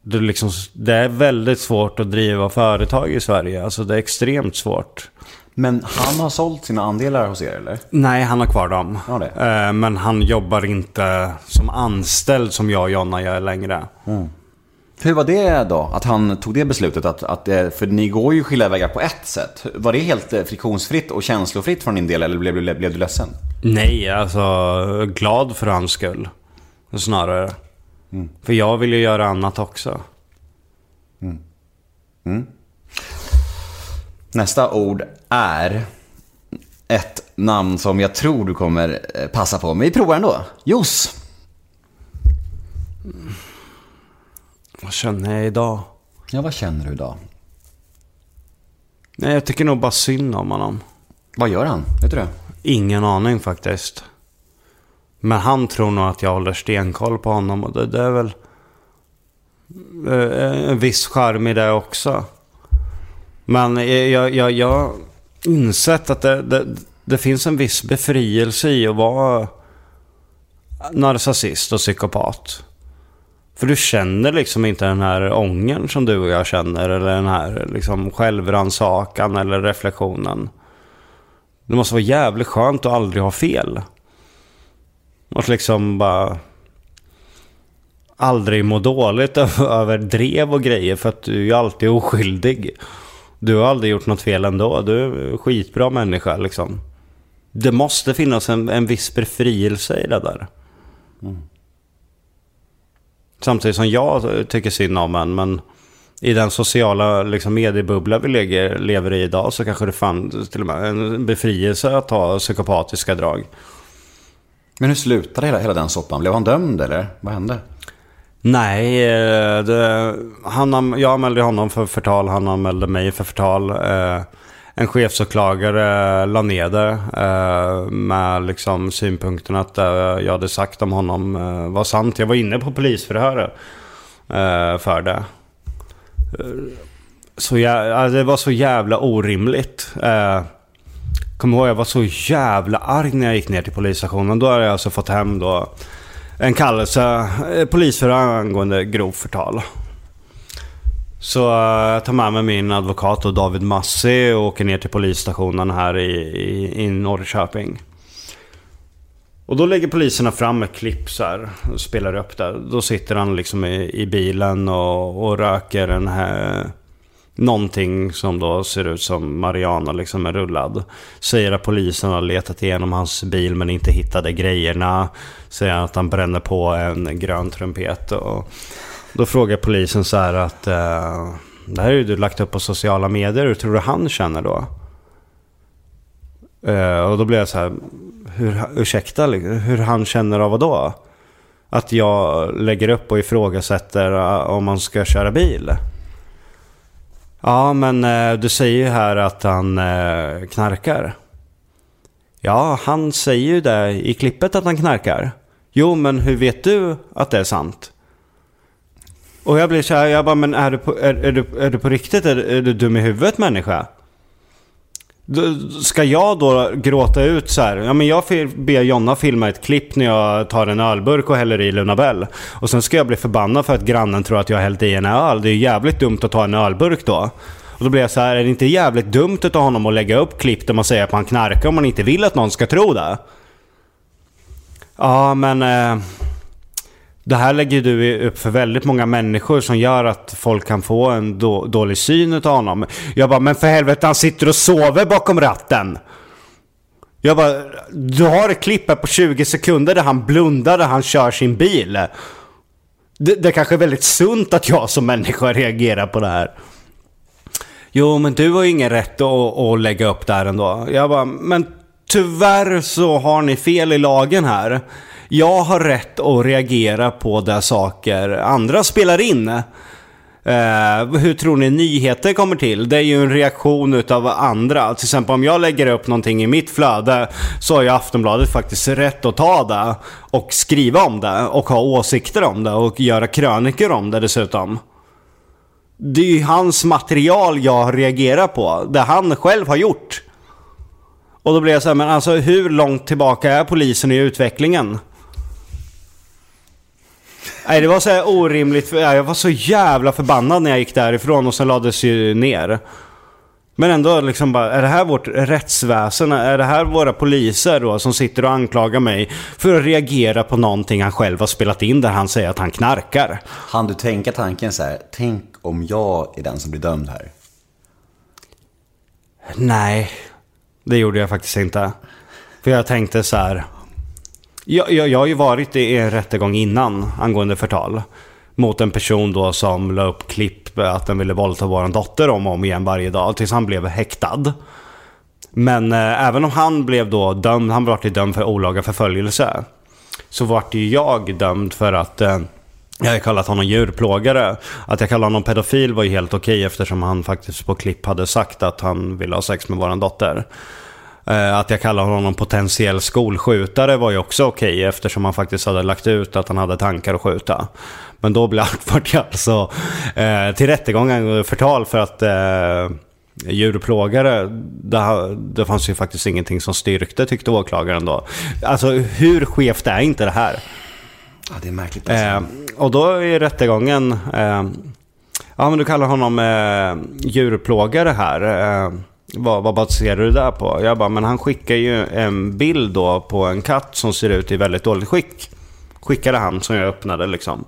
[SPEAKER 4] det, liksom, det är väldigt svårt att driva företag i Sverige. Alltså det är extremt svårt.
[SPEAKER 2] Men han har sålt sina andelar hos er eller?
[SPEAKER 4] Nej, han har kvar dem.
[SPEAKER 2] Ja, det.
[SPEAKER 4] Eh, Men han jobbar inte som anställd som jag och Jonna gör längre.
[SPEAKER 2] Hur var det då? Att han tog det beslutet? Att, att, eh, för ni går ju skilda vägar på ett sätt. Var det helt eh, friktionsfritt och känslofritt från din del eller blev, blev, blev du ledsen?
[SPEAKER 4] Nej, alltså glad för hans skull. Snarare. För jag vill ju göra annat också.
[SPEAKER 2] Nästa ord är ett namn som jag tror du kommer eh, passa på. Men vi provar ändå. Jos.
[SPEAKER 4] Vad känner jag idag?
[SPEAKER 2] Ja, vad känner du idag?
[SPEAKER 4] Nej, jag tycker nog bara synd om honom.
[SPEAKER 2] Vad gör han? Vet du det?
[SPEAKER 4] Ingen aning faktiskt. Men han tror nog att jag håller stenkoll på honom och det, det är väl eh, eh, en viss charm i det också. Men jag, jag, jag, jag har insett att det, det, det finns en viss befrielse i att vara narcissist och psykopat. För du känner liksom inte den här ångern som du och jag känner. Eller den här liksom självrannsakan eller reflektionen. Det måste vara jävligt skönt att aldrig ha fel. Att liksom bara... Aldrig må dåligt över, drev och grejer för att du är ju alltid oskyldig. Du har aldrig gjort något fel ändå. Du är en skitbra människa liksom. Det måste finnas en, en viss befrielse i det där. Samtidigt som jag tycker synd om en, men i den sociala liksom, mediebubbla vi lever, lever i idag så kanske det fanns till och med en befrielse att ha psykopatiska drag.
[SPEAKER 2] Men hur slutade hela, hela den soppan? Blev han dömd eller? Vad hände?
[SPEAKER 4] Nej, eh, det, han, jag anmälde honom för förtal, han anmälde mig för förtal. Eh, en chefsåklagare eh, la ner det med liksom synpunkten att det jag hade sagt om honom var sant. Jag var inne på polisförhöret för det. Så jag, det var så jävla orimligt. Kommer ihåg jag var så jävla arg när jag gick ner till polisstationen. Då hade jag alltså fått hem då en kallelse, eh, polisförhör angående grov förtal. Så eh, jag tar med mig min advokat och David Massi och åker ner till polisstationen här i, i, i Norrköping. Och då lägger poliserna fram ett klipp så här och spelar upp det. Då sitter han liksom i, i bilen och, och röker en här... Någonting som då ser ut som Mariana liksom är rullad. Säger att polisen har letat igenom hans bil men inte hittade grejerna. Säger att han bränner på en grön trumpet. Och då frågar polisen så här att... Eh, det här är ju du lagt upp på sociala medier. Hur tror du han känner då? Eh, och då blir jag så här... Hur, ursäkta, hur han känner av vad då? Att jag lägger upp och ifrågasätter eh, om man ska köra bil. Ja, men eh, du säger ju här att han eh, knarkar. Ja, han säger ju det i klippet att han knarkar. Jo, men hur vet du att det är sant? Och jag blir så här, jag bara, men är du på, är, är du, är du på riktigt? Är, är du dum i huvudet människa? Ska jag då gråta ut så här? Ja men jag ber Jonna filma ett klipp när jag tar en ölburk och häller i Lunabell. Och sen ska jag bli förbannad för att grannen tror att jag har hällt i en öl. Det är ju jävligt dumt att ta en ölburk då. Och då blir jag så här, är det inte jävligt dumt av honom att lägga upp klipp där man säger att man knarkar om man inte vill att någon ska tro det? Ja men... Eh, det här lägger du upp för väldigt många människor som gör att folk kan få en då, dålig syn utav honom. Jag bara, men för helvete han sitter och sover bakom ratten. Jag bara, du har ett klipp här på 20 sekunder där han blundar där han kör sin bil. det, det kanske är väldigt sunt att jag som människa reagerar på det här. Jo, men du har ju ingen rätt att, att lägga upp där ändå. Jag bara, men tyvärr så har ni fel i lagen här. Jag har rätt att reagera på de saker andra spelar in. Uh, hur tror ni nyheter kommer till? Det är ju en reaktion utav andra. Till exempel om jag lägger upp någonting i mitt flöde så har ju Aftonbladet faktiskt rätt att ta det och skriva om det och ha åsikter om det och göra krönikor om det dessutom. Det är ju hans material jag reagerar på. Det han själv har gjort. Och då blir jag så här, men alltså hur långt tillbaka är polisen i utvecklingen? Nej, det var så här orimligt. för- Jag var så jävla förbannad när jag gick därifrån och sen lades ju ner. Men ändå liksom bara, är det här vårt rättsväsen? Är det här våra poliser då som sitter och anklagar mig för att reagera på någonting han själv har spelat in där han säger att han knarkar?
[SPEAKER 2] Han du tänka tanken så här, tänk om jag är den som blir dömd här.
[SPEAKER 4] Nej, det gjorde jag faktiskt inte. För jag tänkte så här. Jag, jag, jag har ju varit i en rättegång innan angående förtal. Mot en person då som la upp klipp att den ville våldta vår dotter om och om igen varje dag tills han blev häktad. Men eh, även om han blev då dömd, han blev dömd för olaga förföljelse. Så vart ju jag dömd för att eh, jag har kallat honom djurplågare. Att jag kallade honom pedofil var ju helt okej eftersom han faktiskt på klipp hade sagt att han ville ha sex med våran dotter. Eh, Att jag kallade honom potentiell skolskjutare var ju också okej eftersom han faktiskt hade lagt ut att han hade tankar att skjuta. Men då blev jag alltså eh, till rättegång angående förtal för att eh, djurplågare, det, det fanns ju faktiskt ingenting som styrkte tyckte åklagaren då. Alltså hur skevt är inte det här?
[SPEAKER 2] Ja, det är märkligt alltså.
[SPEAKER 4] Eh, och då i rättegången, eh, ja men du kallar honom eh, djurplågare här. Eh, vad, vad baserar du det där på? Jag bara, men han skickar ju en bild då på en katt som ser ut i väldigt dåligt skick. Skickade han som jag öppnade liksom.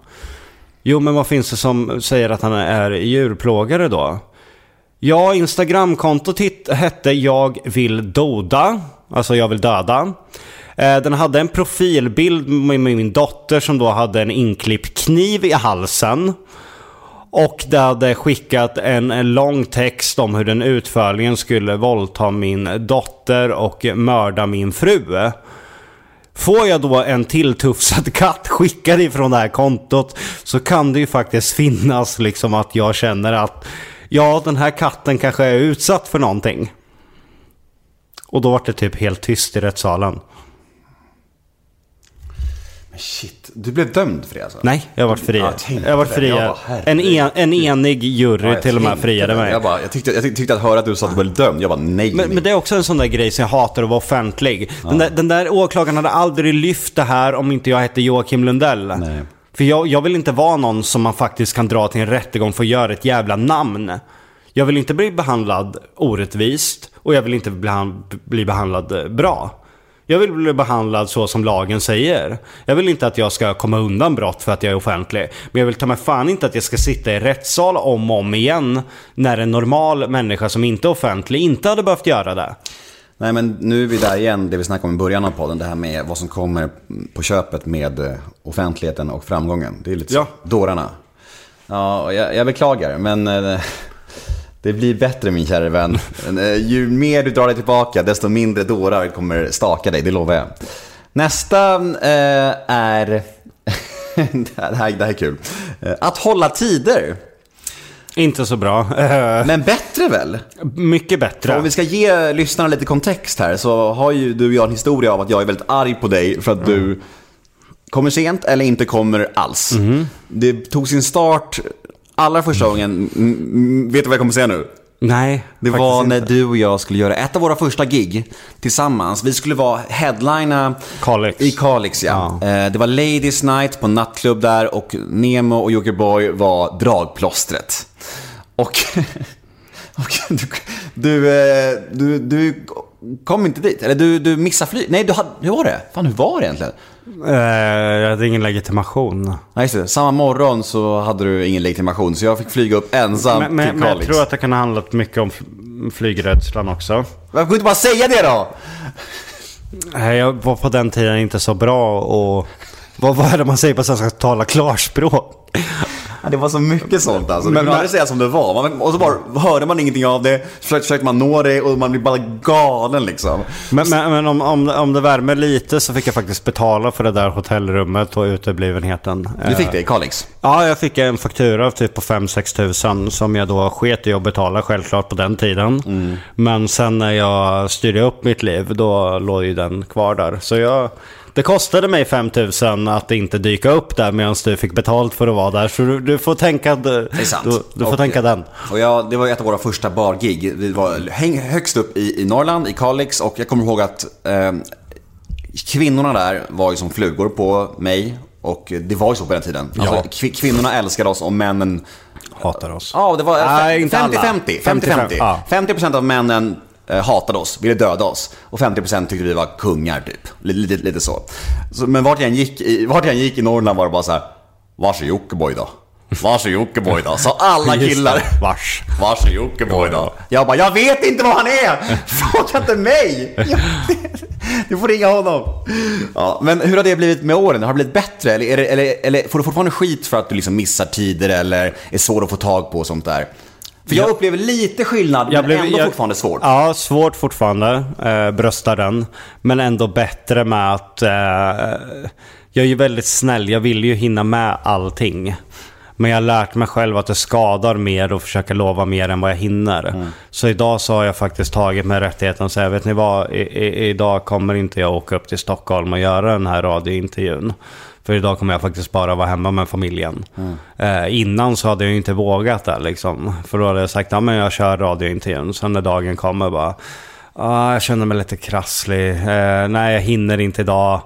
[SPEAKER 4] Jo men vad finns det som säger att han är djurplågare då? Ja, Instagramkontot hette Jag vill doda. Alltså jag vill döda. Eh, den hade en profilbild med min dotter som då hade en inklippt kniv i halsen. Och det hade skickat en, en lång text om hur den utförligen skulle våldta min dotter och mörda min fru. Får jag då en tilltufsad katt skickad ifrån det här kontot så kan det ju faktiskt finnas liksom att jag känner att ja, den här katten kanske är utsatt för någonting. Och då var det typ helt tyst i rättssalen.
[SPEAKER 2] Men shit, du blev dömd för det alltså?
[SPEAKER 4] Nej, jag har varit fri.
[SPEAKER 2] Ja, jag
[SPEAKER 4] jag har varit
[SPEAKER 2] det. Jag
[SPEAKER 4] fria.
[SPEAKER 2] bara, herregud.
[SPEAKER 4] En, en, en enig jury
[SPEAKER 2] Ja,
[SPEAKER 4] till och med friade mig.
[SPEAKER 2] Jag, bara, jag, tyckte, jag tyckte, att höra att du sa att du blev dömd. Jag bara nej.
[SPEAKER 4] Men, men det är också en sån där grej som jag hatar att vara offentlig. Den, där, den där åklagaren hade aldrig lyft det här om inte jag hette Joakim Lundell.
[SPEAKER 2] Nej.
[SPEAKER 4] För jag, jag vill inte vara någon som man faktiskt kan dra till en rättegång för att göra ett jävla namn. Jag vill inte bli behandlad orättvist och jag vill inte bli, bli behandlad eh, bra. Jag vill bli behandlad så som lagen säger. Jag vill inte att jag ska komma undan brott för att jag är offentlig. Men jag vill ta mig fan inte att jag ska sitta i rättssal om och om igen när en normal människa som inte är offentlig inte hade behövt göra det.
[SPEAKER 2] Nej men nu är vi där igen, det vi snackade om i början av podden. Det här med vad som kommer på köpet med eh, offentligheten och framgången. Det är lite
[SPEAKER 4] Ja.
[SPEAKER 2] Dårarna. Ja, jag, jag beklagar men eh, det blir bättre min kära vän. Eh, Ju mer du drar dig tillbaka desto mindre dårar kommer staka dig, det lovar jag. Nästa eh, är... det, här, det här är kul. Eh, Att hålla tider.
[SPEAKER 4] Inte så bra.
[SPEAKER 2] Men bättre väl?
[SPEAKER 4] Mycket bättre.
[SPEAKER 2] Om vi ska ge lyssnarna lite kontext här så har ju du och jag en historia av att jag är väldigt arg på dig för att du kommer sent eller inte kommer alls. Det tog sin start allra första gången, vet du vad jag kommer säga nu?
[SPEAKER 4] Nej,
[SPEAKER 2] Det var när
[SPEAKER 4] inte.
[SPEAKER 2] du och jag skulle göra ett av våra första gig tillsammans. Vi skulle vara headlina
[SPEAKER 4] Kalix.
[SPEAKER 2] i Kalix. Ja. Eh, Det var Ladies Night på nattklubb där och Nemo och Jokerboy var dragplåstret. Och, och du, du, eh, du, du kom inte dit. Eller du, du missade flyg. Nej, du hade, hur var det? Fan, hur var det egentligen?
[SPEAKER 4] Eh, jag hade ingen legitimation.
[SPEAKER 2] Nej, just det. Samma morgon så hade du ingen legitimation så jag fick flyga upp ensam
[SPEAKER 4] Men, men,
[SPEAKER 2] till
[SPEAKER 4] men jag
[SPEAKER 2] Kalix.
[SPEAKER 4] tror att det kan ha handlat mycket om fl- flygrädslan också.
[SPEAKER 2] Varför kunde du inte bara säga det då?
[SPEAKER 4] Nej, Jag var på den tiden inte så bra och Vad, vad är det man säger på svenska? Tala klarspråk.
[SPEAKER 2] Ja, det var så mycket sånt alltså.
[SPEAKER 4] Men-
[SPEAKER 2] aldrig säga som det var. Man, och så bara hörde man ingenting av det. Försökte, försökte man nå det och man blir bara galen liksom.
[SPEAKER 4] Men, men, men om, om, om det värmer lite så fick jag faktiskt betala för det där hotellrummet och uteblivenheten.
[SPEAKER 2] Du fick det i Kalix?
[SPEAKER 4] Ja, jag fick en faktura typ på 5-6 tusen som jag då sket i att betala självklart på den tiden. Men sen när jag styrde upp mitt liv då låg ju den kvar där. Så jag, det kostade mig 5 tusen att inte dyka upp där medan du fick betalt för att vara där. Så du, du får tänka,
[SPEAKER 2] Det är sant.
[SPEAKER 4] Du, du får
[SPEAKER 2] Och-
[SPEAKER 4] tänka den.
[SPEAKER 2] Och jag, det var ett av våra första bargig. Vi var häng, högst upp i, i Norrland, i Kalix. Och jag kommer ihåg att eh, kvinnorna där var ju som flugor på mig. Och det var ju så på den tiden. Alltså,
[SPEAKER 4] Ja.
[SPEAKER 2] kvinnorna älskade oss och männen...
[SPEAKER 4] Hatar oss.
[SPEAKER 2] Ja, det var
[SPEAKER 4] Nej, inte
[SPEAKER 2] 50-50.
[SPEAKER 4] alla.
[SPEAKER 2] 50-50.
[SPEAKER 4] Ja.
[SPEAKER 2] 50% av männen hatade oss, ville döda oss. Och 50% tyckte vi var kungar typ. Lite, lite, lite så. så. Men vart jag, än gick i, vart jag gick i Norrland var det bara så här. Vars är Jockiboi då? Vars är Jockiboi då? Sa alla killar.
[SPEAKER 4] Vars.
[SPEAKER 2] Vars är Jockiboi då? Jag bara, jag vet inte var han är! Fråga inte mig! Jag, du får ringa honom. Ja, men hur har det blivit med åren? Har det blivit bättre? Eller, det, eller, eller får du fortfarande skit för att du liksom missar tider eller är svår att få tag på och sånt där? För jag upplever lite skillnad, men ändå fortfarande svårt.
[SPEAKER 4] Ja, svårt fortfarande. Eh, bröstar den. Men ändå bättre med att... Eh, jag är ju väldigt snäll. Jag vill ju hinna med allting. Men jag har lärt mig själv att det skadar mer och försöka lova mer än vad jag hinner.
[SPEAKER 2] Mm.
[SPEAKER 4] Så idag så har jag faktiskt tagit mig rättigheten att säga, vet ni vad? I, i, idag kommer inte jag åka upp till Stockholm och göra den här radiointervjun. För idag kommer jag faktiskt bara vara hemma med familjen. Eh, innan så hade jag inte vågat det liksom. För då hade jag sagt, ja men jag kör radiointervjun. Sen när dagen kommer bara, ah, jag känner mig lite krasslig. Eh, nej, jag hinner inte idag.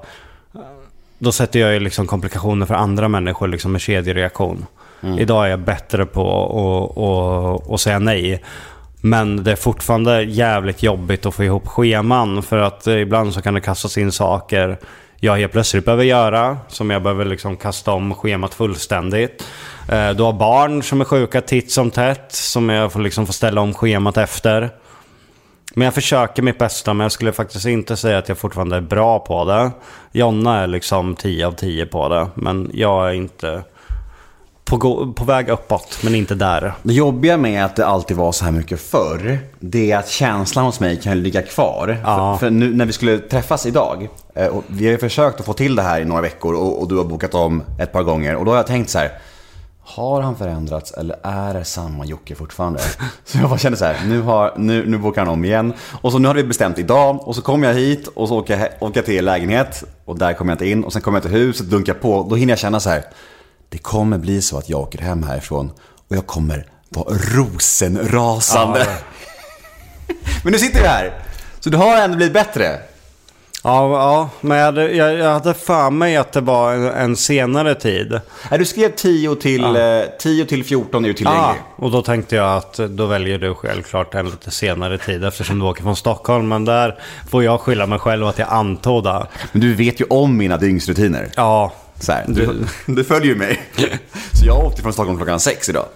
[SPEAKER 4] Då sätter jag ju liksom komplikationer för andra människor liksom med kedjereaktion. Idag är jag bättre på att säga nej. Men det är fortfarande jävligt jobbigt att få ihop scheman. För att eh, ibland så kan det kastas in saker jag helt plötsligt behöver göra. Som jag behöver liksom kasta om schemat fullständigt. Eh, du har barn som är sjuka titt som tätt. Som jag får liksom få ställa om schemat efter. Men jag försöker mitt bästa, men jag skulle faktiskt inte säga att jag fortfarande är bra på det. Jonna är liksom 10 av 10 på det, men jag är inte på, på väg uppåt, men inte där.
[SPEAKER 2] Det jobbiga med att det alltid var så här mycket förr, det är att känslan hos mig kan ligga kvar.
[SPEAKER 4] Ja.
[SPEAKER 2] För, för nu när vi skulle träffas idag, eh, och vi har ju försökt att få till det här i några veckor och, och du har bokat om ett par gånger. Och då har jag tänkt så här, har han förändrats eller är det samma Jocke fortfarande? Så jag bara kände så här, nu, har, nu, nu bokar han om igen. Och så nu har vi bestämt idag och så kommer jag hit och så åker jag, åker jag till lägenhet och där kommer jag inte in. Och sen kommer jag till huset, dunkar på. Då hinner jag känna så här, det kommer bli så att jag åker hem härifrån och jag kommer vara rosenrasande.
[SPEAKER 4] Ja.
[SPEAKER 2] Men nu sitter vi här. Så det har ändå blivit bättre.
[SPEAKER 4] Ja, ja men jag hade, jag, jag hade för mig att det var en, en senare tid.
[SPEAKER 2] Nej, Du skrev 10 till, eh, 10 till 14 är ju
[SPEAKER 4] Ah,
[SPEAKER 2] tillgänglig.
[SPEAKER 4] och då tänkte jag att då väljer du självklart en lite senare tid eftersom du åker från Stockholm. Men där får jag skylla mig själv att jag antog det.
[SPEAKER 2] Men du vet ju om mina dygnsrutiner.
[SPEAKER 4] Ja,
[SPEAKER 2] här, du, du följer ju mig. Så jag åkte från Stockholm klockan sex idag.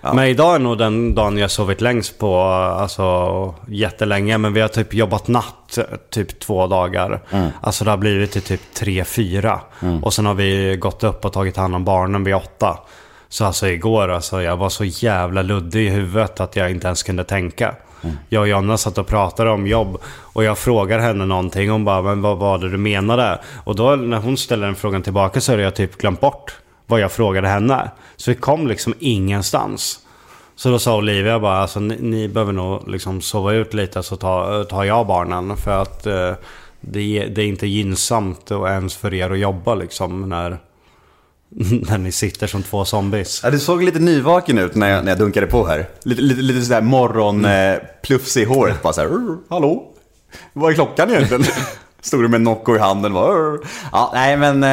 [SPEAKER 4] Men idag är nog den dagen jag sovit längst på, alltså jättelänge. Men vi har typ jobbat natt typ två dagar. Alltså det har blivit till typ tre, fyra. Och sen har vi gått upp och tagit hand om barnen vid åtta. Så alltså igår, alltså jag var så jävla luddig i huvudet att jag inte ens kunde tänka. Jag och Jonna satt och pratade om jobb och jag frågar henne någonting. Hon bara, men vad var det du menade? Och då när hon ställer den frågan tillbaka så har jag typ glömt bort vad jag frågade henne. Så vi kom liksom ingenstans. Så då sa Olivia bara, alltså ni, ni behöver nog liksom sova ut lite så tar, tar jag barnen. För att eh, det, det är inte gynnsamt och ens för er att jobba liksom när, när ni sitter som två zombies.
[SPEAKER 2] Ja, du såg lite nyvaken ut när jag, när jag dunkade på här. Lite, lite, lite sådär morgonplufs i håret. Bara såhär, "Rr, hallå? Vad är klockan egentligen? Stod du med Nocco i handen. Bara, ja, nej men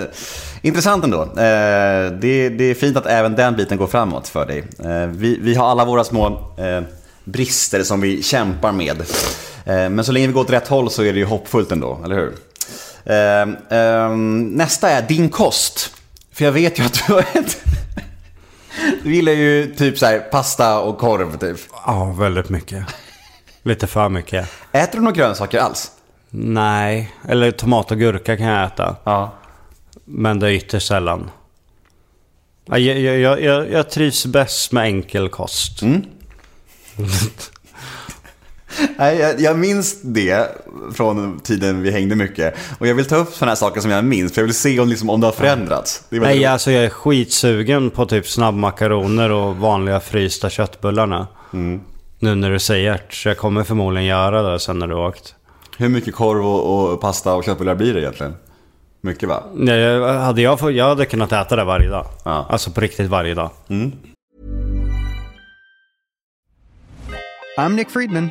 [SPEAKER 2] eh, intressant ändå. Eh, det, det är fint att även den biten går framåt för dig. Eh, vi, vi har alla våra små eh, brister som vi kämpar med. Eh, men så länge vi går åt rätt håll så är det ju hoppfullt ändå, eller hur? Eh, eh, nästa är din kost. För jag vet ju att du har ett... Du gillar ju typ så här pasta och korv typ.
[SPEAKER 4] Ja, väldigt mycket. Lite för mycket.
[SPEAKER 2] Äter du några grönsaker alls?
[SPEAKER 4] Nej, eller tomat och gurka kan jag äta.
[SPEAKER 2] Ja.
[SPEAKER 4] Men det är ytterst sällan. Ja, Jag, jag, jag, jag, trivs bäst med enkel kost.
[SPEAKER 2] Nej, jag, jag minns det från tiden vi hängde mycket. Och jag vill ta upp sådana här saker som jag minns, för jag vill se om, liksom, om det har förändrats. Det
[SPEAKER 4] Nej, alltså jag är skitsugen på typ snabbmakaroner och vanliga frysta köttbullarna. Nu när du säger det, så jag kommer förmodligen göra det sen när du har åkt.
[SPEAKER 2] Hur mycket korv och, och pasta och köttbullar blir det egentligen? Mycket va?
[SPEAKER 4] Nej, hade jag, fått, jag hade kunnat äta det varje dag.
[SPEAKER 2] Ja.
[SPEAKER 4] Alltså på riktigt varje dag.
[SPEAKER 5] I'm Nick Friedman.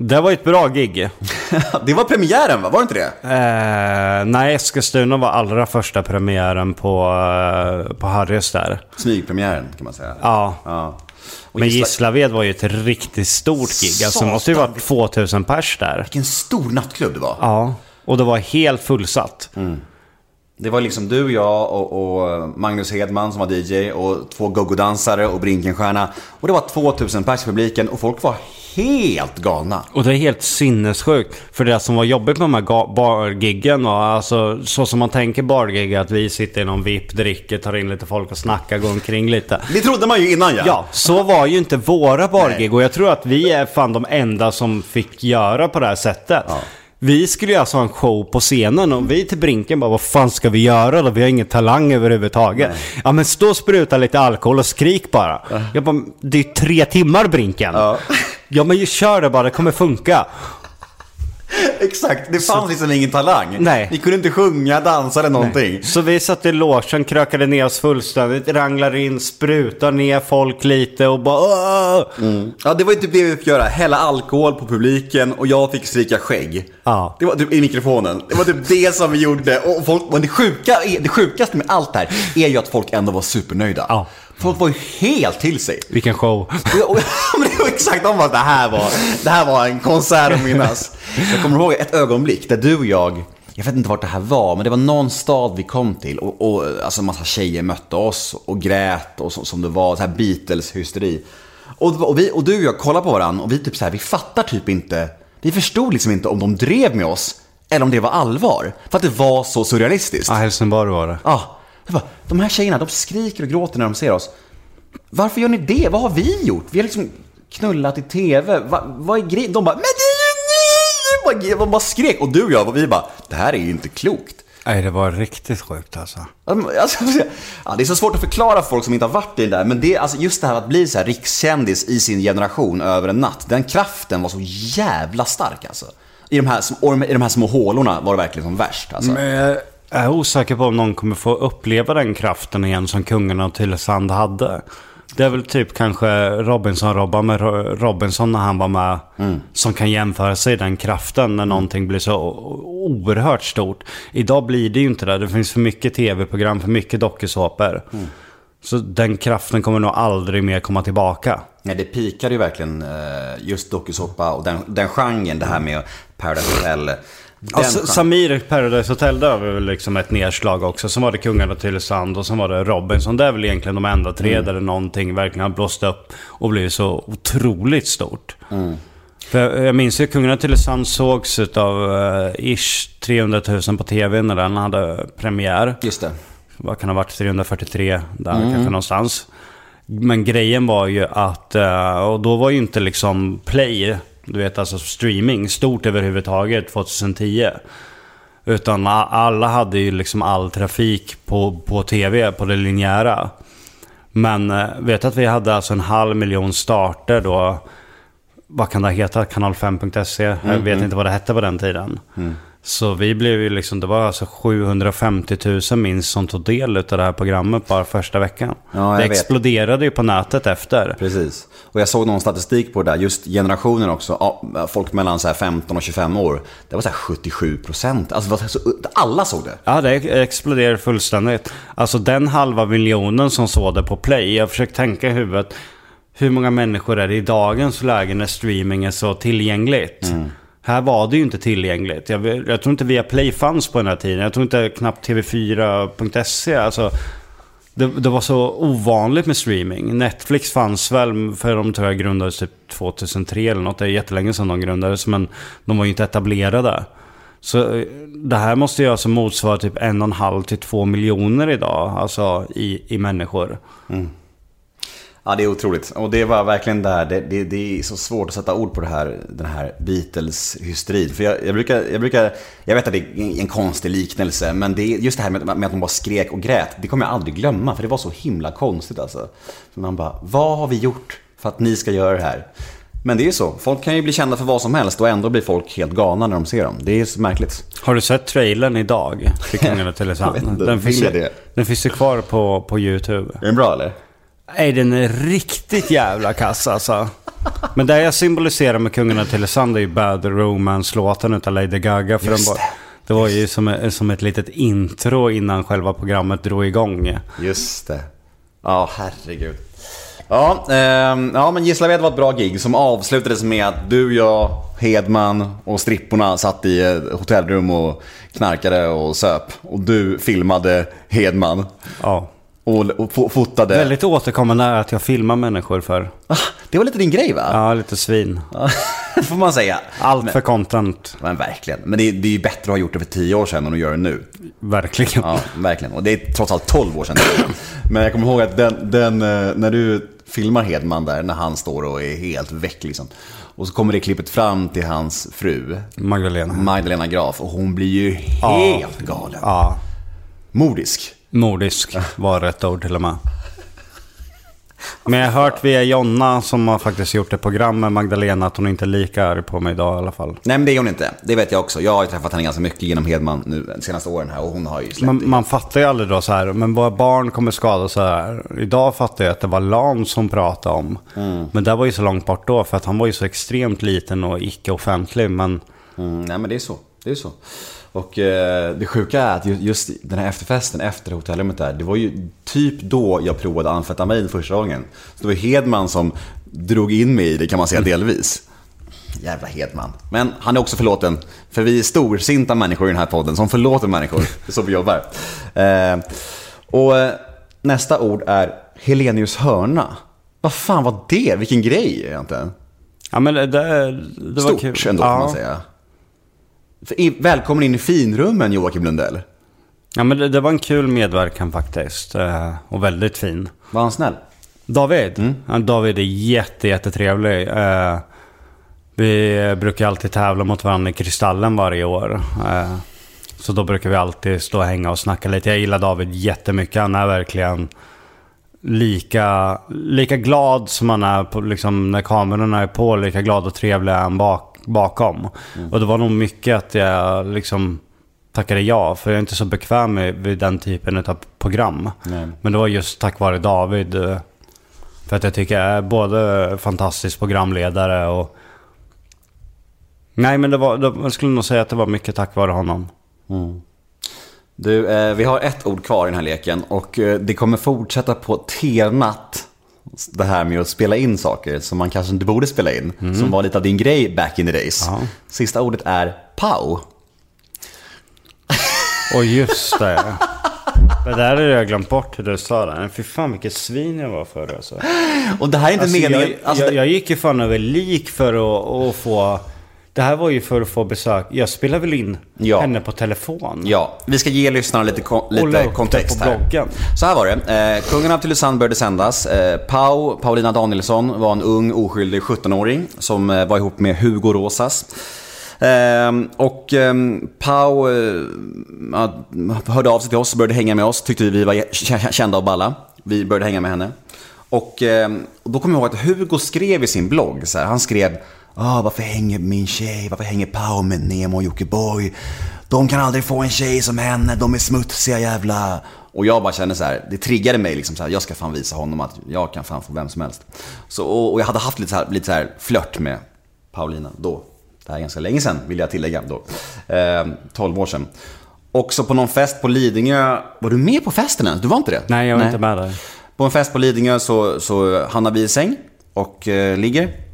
[SPEAKER 4] Det var ett bra gig.
[SPEAKER 2] det var premiären va? Var det inte det?
[SPEAKER 4] Eh, nej, Eskilstuna var allra första premiären på, eh, på Harrys där.
[SPEAKER 2] Smygpremiären kan man säga.
[SPEAKER 4] Ja.
[SPEAKER 2] Ja. Och
[SPEAKER 4] Men
[SPEAKER 2] Gisla-
[SPEAKER 4] Gislaved var ju ett riktigt stort gig. Alltså det måste ju vara 2000 pers där.
[SPEAKER 2] Vilken stor nattklubb det var.
[SPEAKER 4] Ja. Och det var helt fullsatt.
[SPEAKER 2] Det var liksom du, jag och, och Magnus Hedman som var DJ och två gogo-dansare och Brinkenstjärna. Och det var 2000 pers i publiken och folk var helt galna.
[SPEAKER 4] Och det är helt sinnessjukt. För det som var jobbigt med de här bargiggen var alltså så som man tänker bargig att vi sitter i någon VIP, dricker, tar in lite folk och snackar, går omkring lite.
[SPEAKER 2] Det trodde man ju innan ja.
[SPEAKER 4] Ja, så var ju inte våra bargig och jag tror att vi är fan de enda som fick göra på det här sättet. Vi skulle ju alltså ha en show på scenen och vi till Brinken bara vad fan ska vi göra då? Vi har ingen talang överhuvudtaget. Ja men stå och spruta lite alkohol och skrik bara. Jag bara, det är ju tre timmar Brinken. Ja. ja men kör det bara, det kommer funka.
[SPEAKER 2] Exakt, det fanns liksom ingen talang.
[SPEAKER 4] Nej.
[SPEAKER 2] Ni kunde inte sjunga, dansa eller någonting.
[SPEAKER 4] Så vi satt i logen, krökade ner oss fullständigt, ranglar in, sprutar ner folk lite och bara Åh!
[SPEAKER 2] Ja, det var ju typ det vi fick göra. Hälla alkohol på publiken och jag fick stryka skägg.
[SPEAKER 4] Ja.
[SPEAKER 2] Det var typ i mikrofonen. Det var typ det som vi gjorde. Och folk, men det, sjuka, det sjukaste med allt det här är ju att folk ändå var supernöjda.
[SPEAKER 4] Ja.
[SPEAKER 2] Folk var ju helt till sig.
[SPEAKER 4] Vilken show.
[SPEAKER 2] Och, och, var exakt, de bara, det här var, det här var en konsert att minnas. Jag kommer ihåg ett ögonblick där du och jag, jag vet inte vart det här var, men det var någon stad vi kom till och, och alltså en massa tjejer mötte oss och grät och så, som det var, så här Beatles-hysteri. Och, och, vi, och du och jag kollade på varandra och vi typ så här, vi fattar typ inte, vi förstod liksom inte om de drev med oss eller om det var allvar. För att det var så surrealistiskt.
[SPEAKER 4] Ja, Helsingborg var det.
[SPEAKER 2] Ja, det var, de här tjejerna, de skriker och gråter när de ser oss. Varför gör ni det? Vad har vi gjort? Vi har liksom knullat i TV. Va, vad är grejen? De bara, men det är ju ni! De bara, de bara skrek. Och du och jag, vi bara, det här är ju inte klokt.
[SPEAKER 4] Nej, det var riktigt sjukt alltså.
[SPEAKER 2] Alltså, ja, det är så svårt att förklara för folk som inte har varit i det där. Men det, alltså, just det här att bli så här rikskändis i sin generation över en natt. Den kraften var så jävla stark alltså. I de här, i de här små hålorna var det verkligen som värst. Alltså.
[SPEAKER 4] Men jag är osäker på om någon kommer få uppleva den kraften igen som kungarna av Tylösand hade. Det är väl typ kanske Robinson-Robban med Ro- Robinson när han var med. Som kan jämföra sig den kraften när någonting blir så oerhört stort. Idag blir det ju inte det. Det finns för mycket tv-program, för mycket dokusåpor. Så den kraften kommer nog aldrig mer komma tillbaka.
[SPEAKER 2] Nej, det pikade ju verkligen eh, just dokusåpa och den, den genren, det här med Paradise Hotel.
[SPEAKER 4] Ja. Samir Paradise Hotel, där var väl liksom ett nedslag också. Sen var det Kungarna till Tylösand och sen var det Robinson. Det är väl egentligen de enda tre där det någonting verkligen har blåst upp och blivit så otroligt stort. För jag- minns ju Kungarna till Tylösand sågs utav uh, ish 300 000 på TV när den hade premiär.
[SPEAKER 2] Just det.
[SPEAKER 4] Vad kan ha varit? 343 där kanske någonstans. Men grejen var ju att, eh, och då var ju inte liksom play, du vet alltså streaming, stort överhuvudtaget 2010. Utan alla hade ju liksom all trafik på, på tv, på det linjära. Men eh, vet att vi hade alltså en halv miljon starter då. Vad kan det heta? Kanal5.se. Jag
[SPEAKER 2] Mm,
[SPEAKER 4] vet inte vad det hette på den tiden. Så vi blev ju liksom, det var alltså 750 000 minst som tog del av det här programmet bara första veckan.
[SPEAKER 2] Ja,
[SPEAKER 4] det
[SPEAKER 2] vet.
[SPEAKER 4] exploderade ju på nätet efter.
[SPEAKER 2] Precis. Och jag såg någon statistik på det där, just generationen också, folk mellan så här 15 och 25 år. Det var så här 77 procent. Alltså, alla såg det.
[SPEAKER 4] Ja, det exploderade fullständigt. Alltså den halva miljonen som såg det på play. Jag försöker tänka i huvudet. Hur många människor är det i dagens läge när streaming är så tillgängligt? Här var det ju inte tillgängligt. Jag, jag tror inte Viaplay fanns på den här tiden. Jag tror inte knappt TV4.se. Alltså, det, det var så ovanligt med streaming. Netflix fanns väl, för de tror jag grundades typ 2003 eller något. Det är jättelänge sedan de grundades, men de var ju inte etablerade. Så eh, det här måste ju alltså motsvara typ en och en halv till två miljoner idag, alltså i, i människor. Mm.
[SPEAKER 2] Ja, det är otroligt. Och det var verkligen där, det, det, det är så svårt att sätta ord på det här, den här Beatles-hysterin. För jag, jag, brukar, jag brukar, jag vet att det är en konstig liknelse, men det just det här med, med att de bara skrek och grät, det kommer jag aldrig glömma, för det var så himla konstigt alltså. Så man bara, vad har vi gjort för att ni ska göra det här? Men det är ju så, folk kan ju bli kända för vad som helst och ändå blir folk helt galna när de ser dem. Det är så märkligt.
[SPEAKER 4] Har du sett trailern idag? Till Kungarna
[SPEAKER 2] inte,
[SPEAKER 4] Den finns, den finns ju kvar på, på YouTube.
[SPEAKER 2] Är den bra eller?
[SPEAKER 4] Nej, den är riktigt jävla kass alltså. Men det jag symboliserar med Kungarna till Leksand är ju Bad Romance-låten utav Lady Gaga. För
[SPEAKER 2] Just
[SPEAKER 4] den var, det var ju som, som ett litet intro innan själva programmet drog igång.
[SPEAKER 2] Just det. Ja, herregud. Ja, ehm, ja, men Gislaved var ett bra gig som avslutades med att du, jag, Hedman och stripporna satt i ett hotellrum och knarkade och söp. Och du filmade Hedman
[SPEAKER 4] Ja.
[SPEAKER 2] Och, och fo- fotade.
[SPEAKER 4] Väldigt återkommande är att jag filmar människor för.
[SPEAKER 2] Ah, det var lite din grej va?
[SPEAKER 4] Ja, lite svin.
[SPEAKER 2] Ja. får man säga.
[SPEAKER 4] Allt
[SPEAKER 2] men,
[SPEAKER 4] för content.
[SPEAKER 2] Men verkligen. Men det är, det är ju bättre att ha gjort det för tio år sedan än att göra det nu.
[SPEAKER 4] Verkligen.
[SPEAKER 2] Ja, verkligen. Och det är trots allt 12 år sedan. Men jag kommer ihåg att den, den, eh, när du filmar Hedman där, när han står och är helt väck liksom. Och så kommer det klippet fram till hans fru,
[SPEAKER 4] Magdalena.
[SPEAKER 2] Magdalena Graf, och hon blir ju helt galen.
[SPEAKER 4] Ja.
[SPEAKER 2] Modisk.
[SPEAKER 4] Nordisk var rätt ord till och med. Men jag har hört via Jonna som har faktiskt gjort ett program med Magdalena att hon inte är lika arg på mig idag i alla fall.
[SPEAKER 2] Nej men det är hon inte. Det vet jag också. Jag har ju träffat henne ganska mycket genom Hedman nu de senaste åren här och hon har ju släppt
[SPEAKER 4] Man, man fattar ju aldrig då så här, men våra barn kommer skadas så här. Idag fattar jag att det var Lan som pratade om. Men det var ju så långt bort då för att han var ju så extremt liten och icke-offentlig. Men
[SPEAKER 2] Mm, nej men det är så. Det är så. Och eh, det sjuka är att ju- just den här efterfesten efter hotellrummet där, det var ju typ då jag provade amfetamin första gången. Så det var Hedman som drog in mig i det kan man säga delvis. Jävla Hedman. Men han är också förlåten. För vi är storsinta människor i den här podden som förlåter människor. Det är så vi jobbar. Eh, och eh, nästa ord är Helenius hörna. Vad fan var det? Vilken grej egentligen.
[SPEAKER 4] ja, men det, det, det var
[SPEAKER 2] Stort
[SPEAKER 4] kul.
[SPEAKER 2] ändå
[SPEAKER 4] ja.
[SPEAKER 2] kan man säga. Välkommen in i finrummen Joakim Lundell.
[SPEAKER 4] Ja, men det, det var en kul medverkan faktiskt. eh, Och väldigt fin.
[SPEAKER 2] Var han snäll?
[SPEAKER 4] David? Ja, David är jätte, jättetrevlig. Eh, vi brukar alltid tävla mot varandra i Kristallen varje år. Eh, så då brukar vi alltid stå och hänga och snacka lite. Jag gillar David jättemycket. Han är verkligen lika, lika glad som han är på, liksom, när kamerorna är på. Lika glad och trevlig är han bak, bakom. Och det var nog mycket att jag liksom tackade ja. För jag är inte så bekväm med, vid den typen av program.
[SPEAKER 2] Nej.
[SPEAKER 4] Men det var just tack vare David. eh, För att jag tycker jag är både fantastisk programledare och... Nej men det var, jag skulle nog säga att det var mycket tack vare honom.
[SPEAKER 2] Du, eh, vi har ett ord kvar i den här leken och eh, det kommer fortsätta på T-natt. Det här med att spela in saker som man kanske inte borde spela in. Som var lite av din grej back in the days.
[SPEAKER 4] Ja.
[SPEAKER 2] Sista ordet är pau.
[SPEAKER 4] Och just det. Det där hade jag glömt bort hur du sa det. Fy fan vilket svin jag var förr alltså.
[SPEAKER 2] Och det här är inte
[SPEAKER 4] alltså
[SPEAKER 2] meningen.
[SPEAKER 4] jag,
[SPEAKER 2] alltså,
[SPEAKER 4] jag, jag gick ju fan över lik för att, att få... Det här var ju för att få besök. Jag spelade väl in
[SPEAKER 2] Ja.
[SPEAKER 4] henne på telefon.
[SPEAKER 2] Ja, vi ska ge lyssnarna lite,
[SPEAKER 4] upp
[SPEAKER 2] lite kontext
[SPEAKER 4] på
[SPEAKER 2] här.
[SPEAKER 4] bloggen.
[SPEAKER 2] Så här var det. Eh, Kungen av Tylösand började sändas. Eh, Pau, Paulina Danielsson, var en ung oskyldig 17-åring som eh, var ihop med Hugo Rosas. Eh, och eh, Pau eh, hörde av sig till oss, började hänga med oss, tyckte vi var kä- kända och balla. Vi började hänga med henne. Och, och då kommer jag ihåg att Hugo skrev i sin blogg, så här, han skrev ah, varför hänger min tjej, varför hänger Pau med Nemo och Jockiboi? De kan aldrig få en tjej som henne, de är smutsiga jävla... Och jag bara kände så här, det triggade mig liksom så här, jag ska fan visa honom att jag kan fan få vem som helst. Så, och, och jag hade haft lite så här, lite så här flört med Paulina då. Det här är ganska länge sedan, vill jag tillägga då. Eh, 12 år sedan. Också på någon fest på Lidingö, var du med på festen ens? Du var inte det?
[SPEAKER 4] Nej, jag var inte med där.
[SPEAKER 2] På en fest på Lidingö så, så hamnar vi i säng och eh, ligger.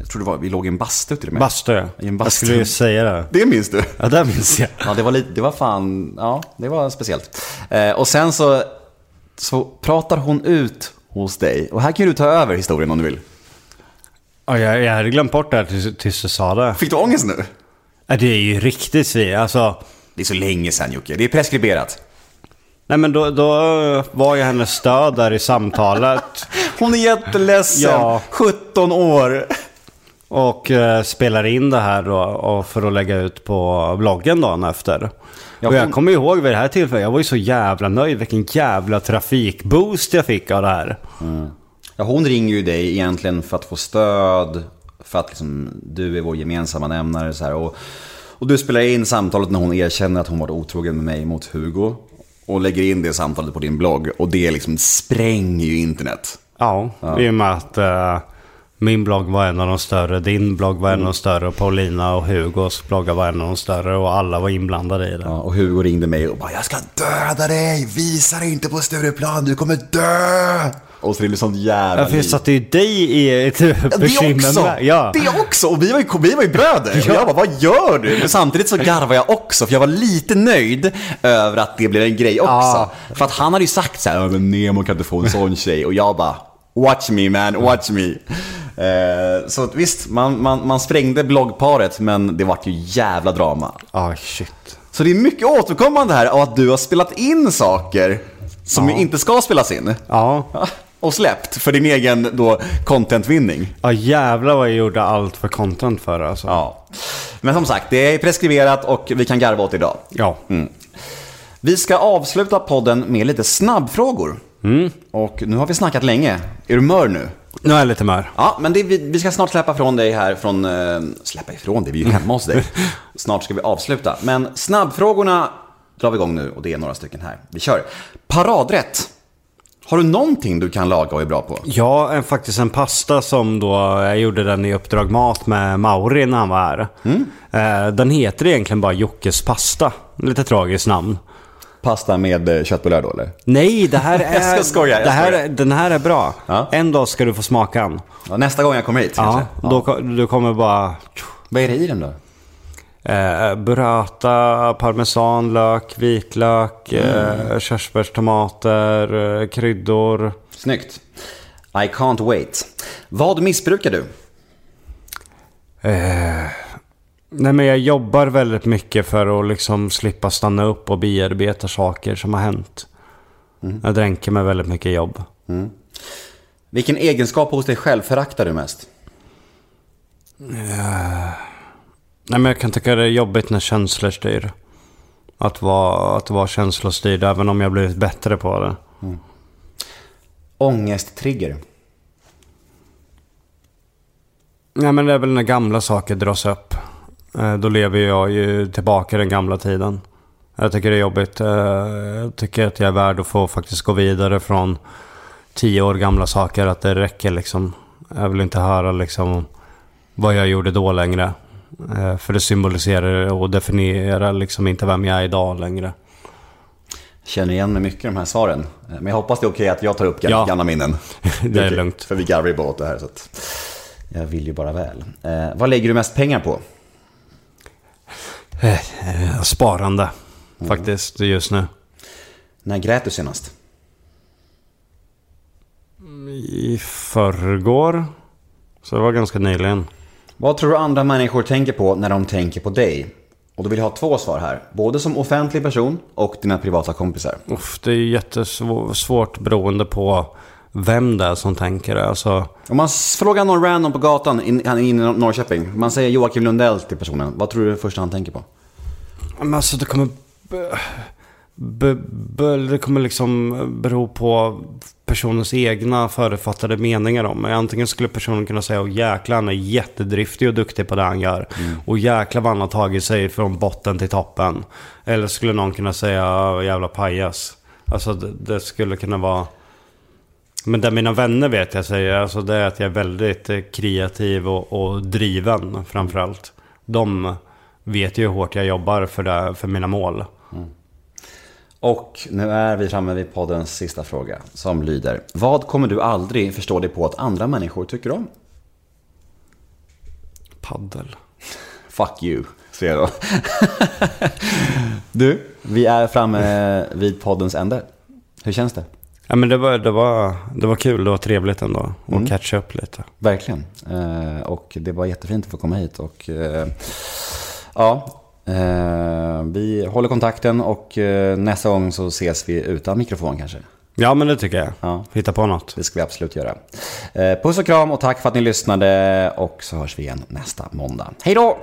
[SPEAKER 2] Jag tror det var, vi låg i en bastu till och med.
[SPEAKER 4] Bastu, ja.
[SPEAKER 2] I en
[SPEAKER 4] Jag
[SPEAKER 2] bastu.
[SPEAKER 4] skulle ju säga det.
[SPEAKER 2] Det minns du?
[SPEAKER 4] Ja, det minns jag.
[SPEAKER 2] Ja, det var lite, det var fan, ja, det var speciellt. Eh, och sen så, så pratar hon ut hos dig. Och här kan du ta över historien om du vill.
[SPEAKER 4] Ja, jag, jag hade glömt bort det här tills, tills du sa det.
[SPEAKER 2] Fick du ångest nu?
[SPEAKER 4] Ja, det är ju riktigt svin. Alltså,
[SPEAKER 2] Det är så länge sedan Jocke, det är preskriberat.
[SPEAKER 4] nej men då, då var ju hennes stöd där i samtalet.
[SPEAKER 2] Hon är jätteledsen,
[SPEAKER 4] Ja.
[SPEAKER 2] 17 år.
[SPEAKER 4] Och eh, spelar in det här då för att lägga ut på bloggen dagen efter.
[SPEAKER 2] Ja,
[SPEAKER 4] och jag kommer ihåg vid det här tillfället, jag var ju så jävla nöjd. Vilken jävla trafikboost jag fick av det här.
[SPEAKER 2] Ja, hon ringer ju dig egentligen för att få stöd, för att liksom, du är vår gemensamma nämnare. Så här, och, och du spelar in samtalet när hon erkänner att hon varit otrogen med mig mot Hugo. Och lägger in det samtalet på din blogg. Och det liksom spränger ju internet.
[SPEAKER 4] Ja, i och med att eh, min blogg var en av de större, din blogg var en av de större och Paulina och Hugos bloggar var en av de större och alla var inblandade i det.
[SPEAKER 2] Ja, och Hugo ringde mig och bara “Jag ska döda dig! Visa dig inte på Stureplan, du kommer dö!” Och så det blev sånt jävla
[SPEAKER 4] Ja, för jag
[SPEAKER 2] liv.
[SPEAKER 4] satte ju dig i ett
[SPEAKER 2] Ja, det
[SPEAKER 4] bekymmer
[SPEAKER 2] också!
[SPEAKER 4] med. Ja.
[SPEAKER 2] Det också! Och vi var ju, vi var ju bröder. Och jag bara, vad gör du? Men samtidigt så garvade jag också, för jag var lite nöjd över att det blev en grej också.
[SPEAKER 4] Ja.
[SPEAKER 2] För att han hade ju sagt så här, "Ja, men Nemo kan inte få en sån tjej. Och jag bara, watch me man, watch me. Eh, så visst, man, man, man sprängde bloggparet, men det vart ju jävla drama.
[SPEAKER 4] Ah, shit.
[SPEAKER 2] Så det är mycket återkommande här av att du har spelat in saker som ju inte ska spelas in.
[SPEAKER 4] Ja.
[SPEAKER 2] Och släppt för din egen då contentvinning.
[SPEAKER 4] ja, jävlar vad jag gjorde allt för content för alltså.
[SPEAKER 2] Ja. Men som sagt, det är preskriberat och vi kan garva åt idag.
[SPEAKER 4] Ja.
[SPEAKER 2] Vi ska avsluta podden med lite snabbfrågor. Och nu har vi snackat länge. Är du mör nu?
[SPEAKER 4] Nu är jag lite mör.
[SPEAKER 2] Ja, men det, vi, vi ska snart släppa från dig här från... Eh, släppa ifrån dig? Vi är ju hemma hos dig. Snart ska vi avsluta. Men snabbfrågorna drar vi igång nu och det är några stycken här. Vi kör. Paradrätt. Har du någonting du kan laga och är bra på?
[SPEAKER 4] Ja, en, faktiskt en pasta som då, jag gjorde den i Uppdrag Mat med Mauri när han var här. Eh, den heter egentligen bara Jockes pasta. Lite tragiskt namn.
[SPEAKER 2] Pasta med eh, köttbullar då eller?
[SPEAKER 4] Nej, det här är...
[SPEAKER 2] Jag ska skoja, jag
[SPEAKER 4] det här,
[SPEAKER 2] skojar.
[SPEAKER 4] Den här är bra.
[SPEAKER 2] Ja.
[SPEAKER 4] En dag ska du få smaka den.
[SPEAKER 2] Ja, nästa gång jag kommer hit
[SPEAKER 4] Ja,
[SPEAKER 2] kanske?
[SPEAKER 4] då, ko- du kommer bara...
[SPEAKER 2] Vad är det i den då?
[SPEAKER 4] Eh, burrata, parmesan, lök, vitlök, eh, körsbärstomater, eh, kryddor.
[SPEAKER 2] Snyggt. I can't wait. Vad missbrukar du?
[SPEAKER 4] Nej men jag jobbar väldigt mycket för att liksom slippa stanna upp och bearbeta saker som har hänt. Jag dränker mig väldigt mycket jobb.
[SPEAKER 2] Vilken egenskap hos dig själv föraktar du mest?
[SPEAKER 4] Nej men jag kan tycka det är jobbigt när känslor styr. Att vara, att vara känslostyrd även om jag blivit bättre på det.
[SPEAKER 2] Ångesttrigger.
[SPEAKER 4] Nej men det är väl när gamla saker dras upp. Eh, Då lever jag ju tillbaka i den gamla tiden. Jag tycker det är jobbigt. Eh, Jag tycker att jag är värd att få faktiskt gå vidare från tio år gamla saker. Att det räcker liksom. Jag vill inte höra liksom vad jag gjorde då längre. Eh, För det symboliserar och definierar liksom inte vem jag är idag längre.
[SPEAKER 2] Känner igen mig mycket i de här svaren. Men jag hoppas det är okej att jag tar upp gamla,
[SPEAKER 4] Ja.
[SPEAKER 2] gamla minnen.
[SPEAKER 4] Det är lugnt.
[SPEAKER 2] För vi garvar ju bara åt det här. Så jag vill ju bara väl. Eh, vad lägger du mest pengar på?
[SPEAKER 4] Eh, Sparande. Faktiskt just nu.
[SPEAKER 2] När grät du senast?
[SPEAKER 4] I förrgår. Så det var ganska nyligen.
[SPEAKER 2] Vad tror du andra människor tänker på när de tänker på dig? Och då vill jag ha två svar här. Både som offentlig person och dina privata kompisar.
[SPEAKER 4] Uff, det är jättesvårt beroende på vem det är som tänker det. Alltså,
[SPEAKER 2] Om man frågar någon random på gatan in, han är inne i Norrköping. Man säger Joakim Lundell till personen. Vad tror du första han tänker på?
[SPEAKER 4] men alltså det kommer... be, be, det kommer liksom bero på personens egna förutfattade meningar om mig. Antingen skulle personen kunna säga att jäklar han är jättedriftig och duktig på det han gör. Och jäklar vad han har tagit sig från botten till toppen. Eller skulle någon kunna säga "Ja, jävla pajas. Alltså det, det skulle kunna vara... Men det mina vänner vet jag säger, alltså det är att jag är väldigt eh, kreativ och, och driven framförallt. De vet ju hur hårt jag jobbar för, det, för mina mål.
[SPEAKER 2] Och nu är vi framme vid poddens sista fråga som lyder. Vad kommer du aldrig förstå dig på att andra människor tycker om?
[SPEAKER 4] Paddel.
[SPEAKER 2] Fuck you, säger jag då. du, vi är framme vid poddens ände. Hur känns det?
[SPEAKER 4] Ja men det var, det var, det var kul, det var trevligt ändå. Och catcha upp lite.
[SPEAKER 2] Verkligen. Eh, och det var jättefint att få komma hit. Och, eh, ja, eh, vi håller kontakten och eh, nästa gång så ses vi utan mikrofon kanske.
[SPEAKER 4] Ja men det tycker jag.
[SPEAKER 2] Ja.
[SPEAKER 4] Hitta på något.
[SPEAKER 2] Det ska vi absolut göra. Eh, puss och kram och tack för att ni lyssnade och så hörs vi igen nästa måndag. Hej då!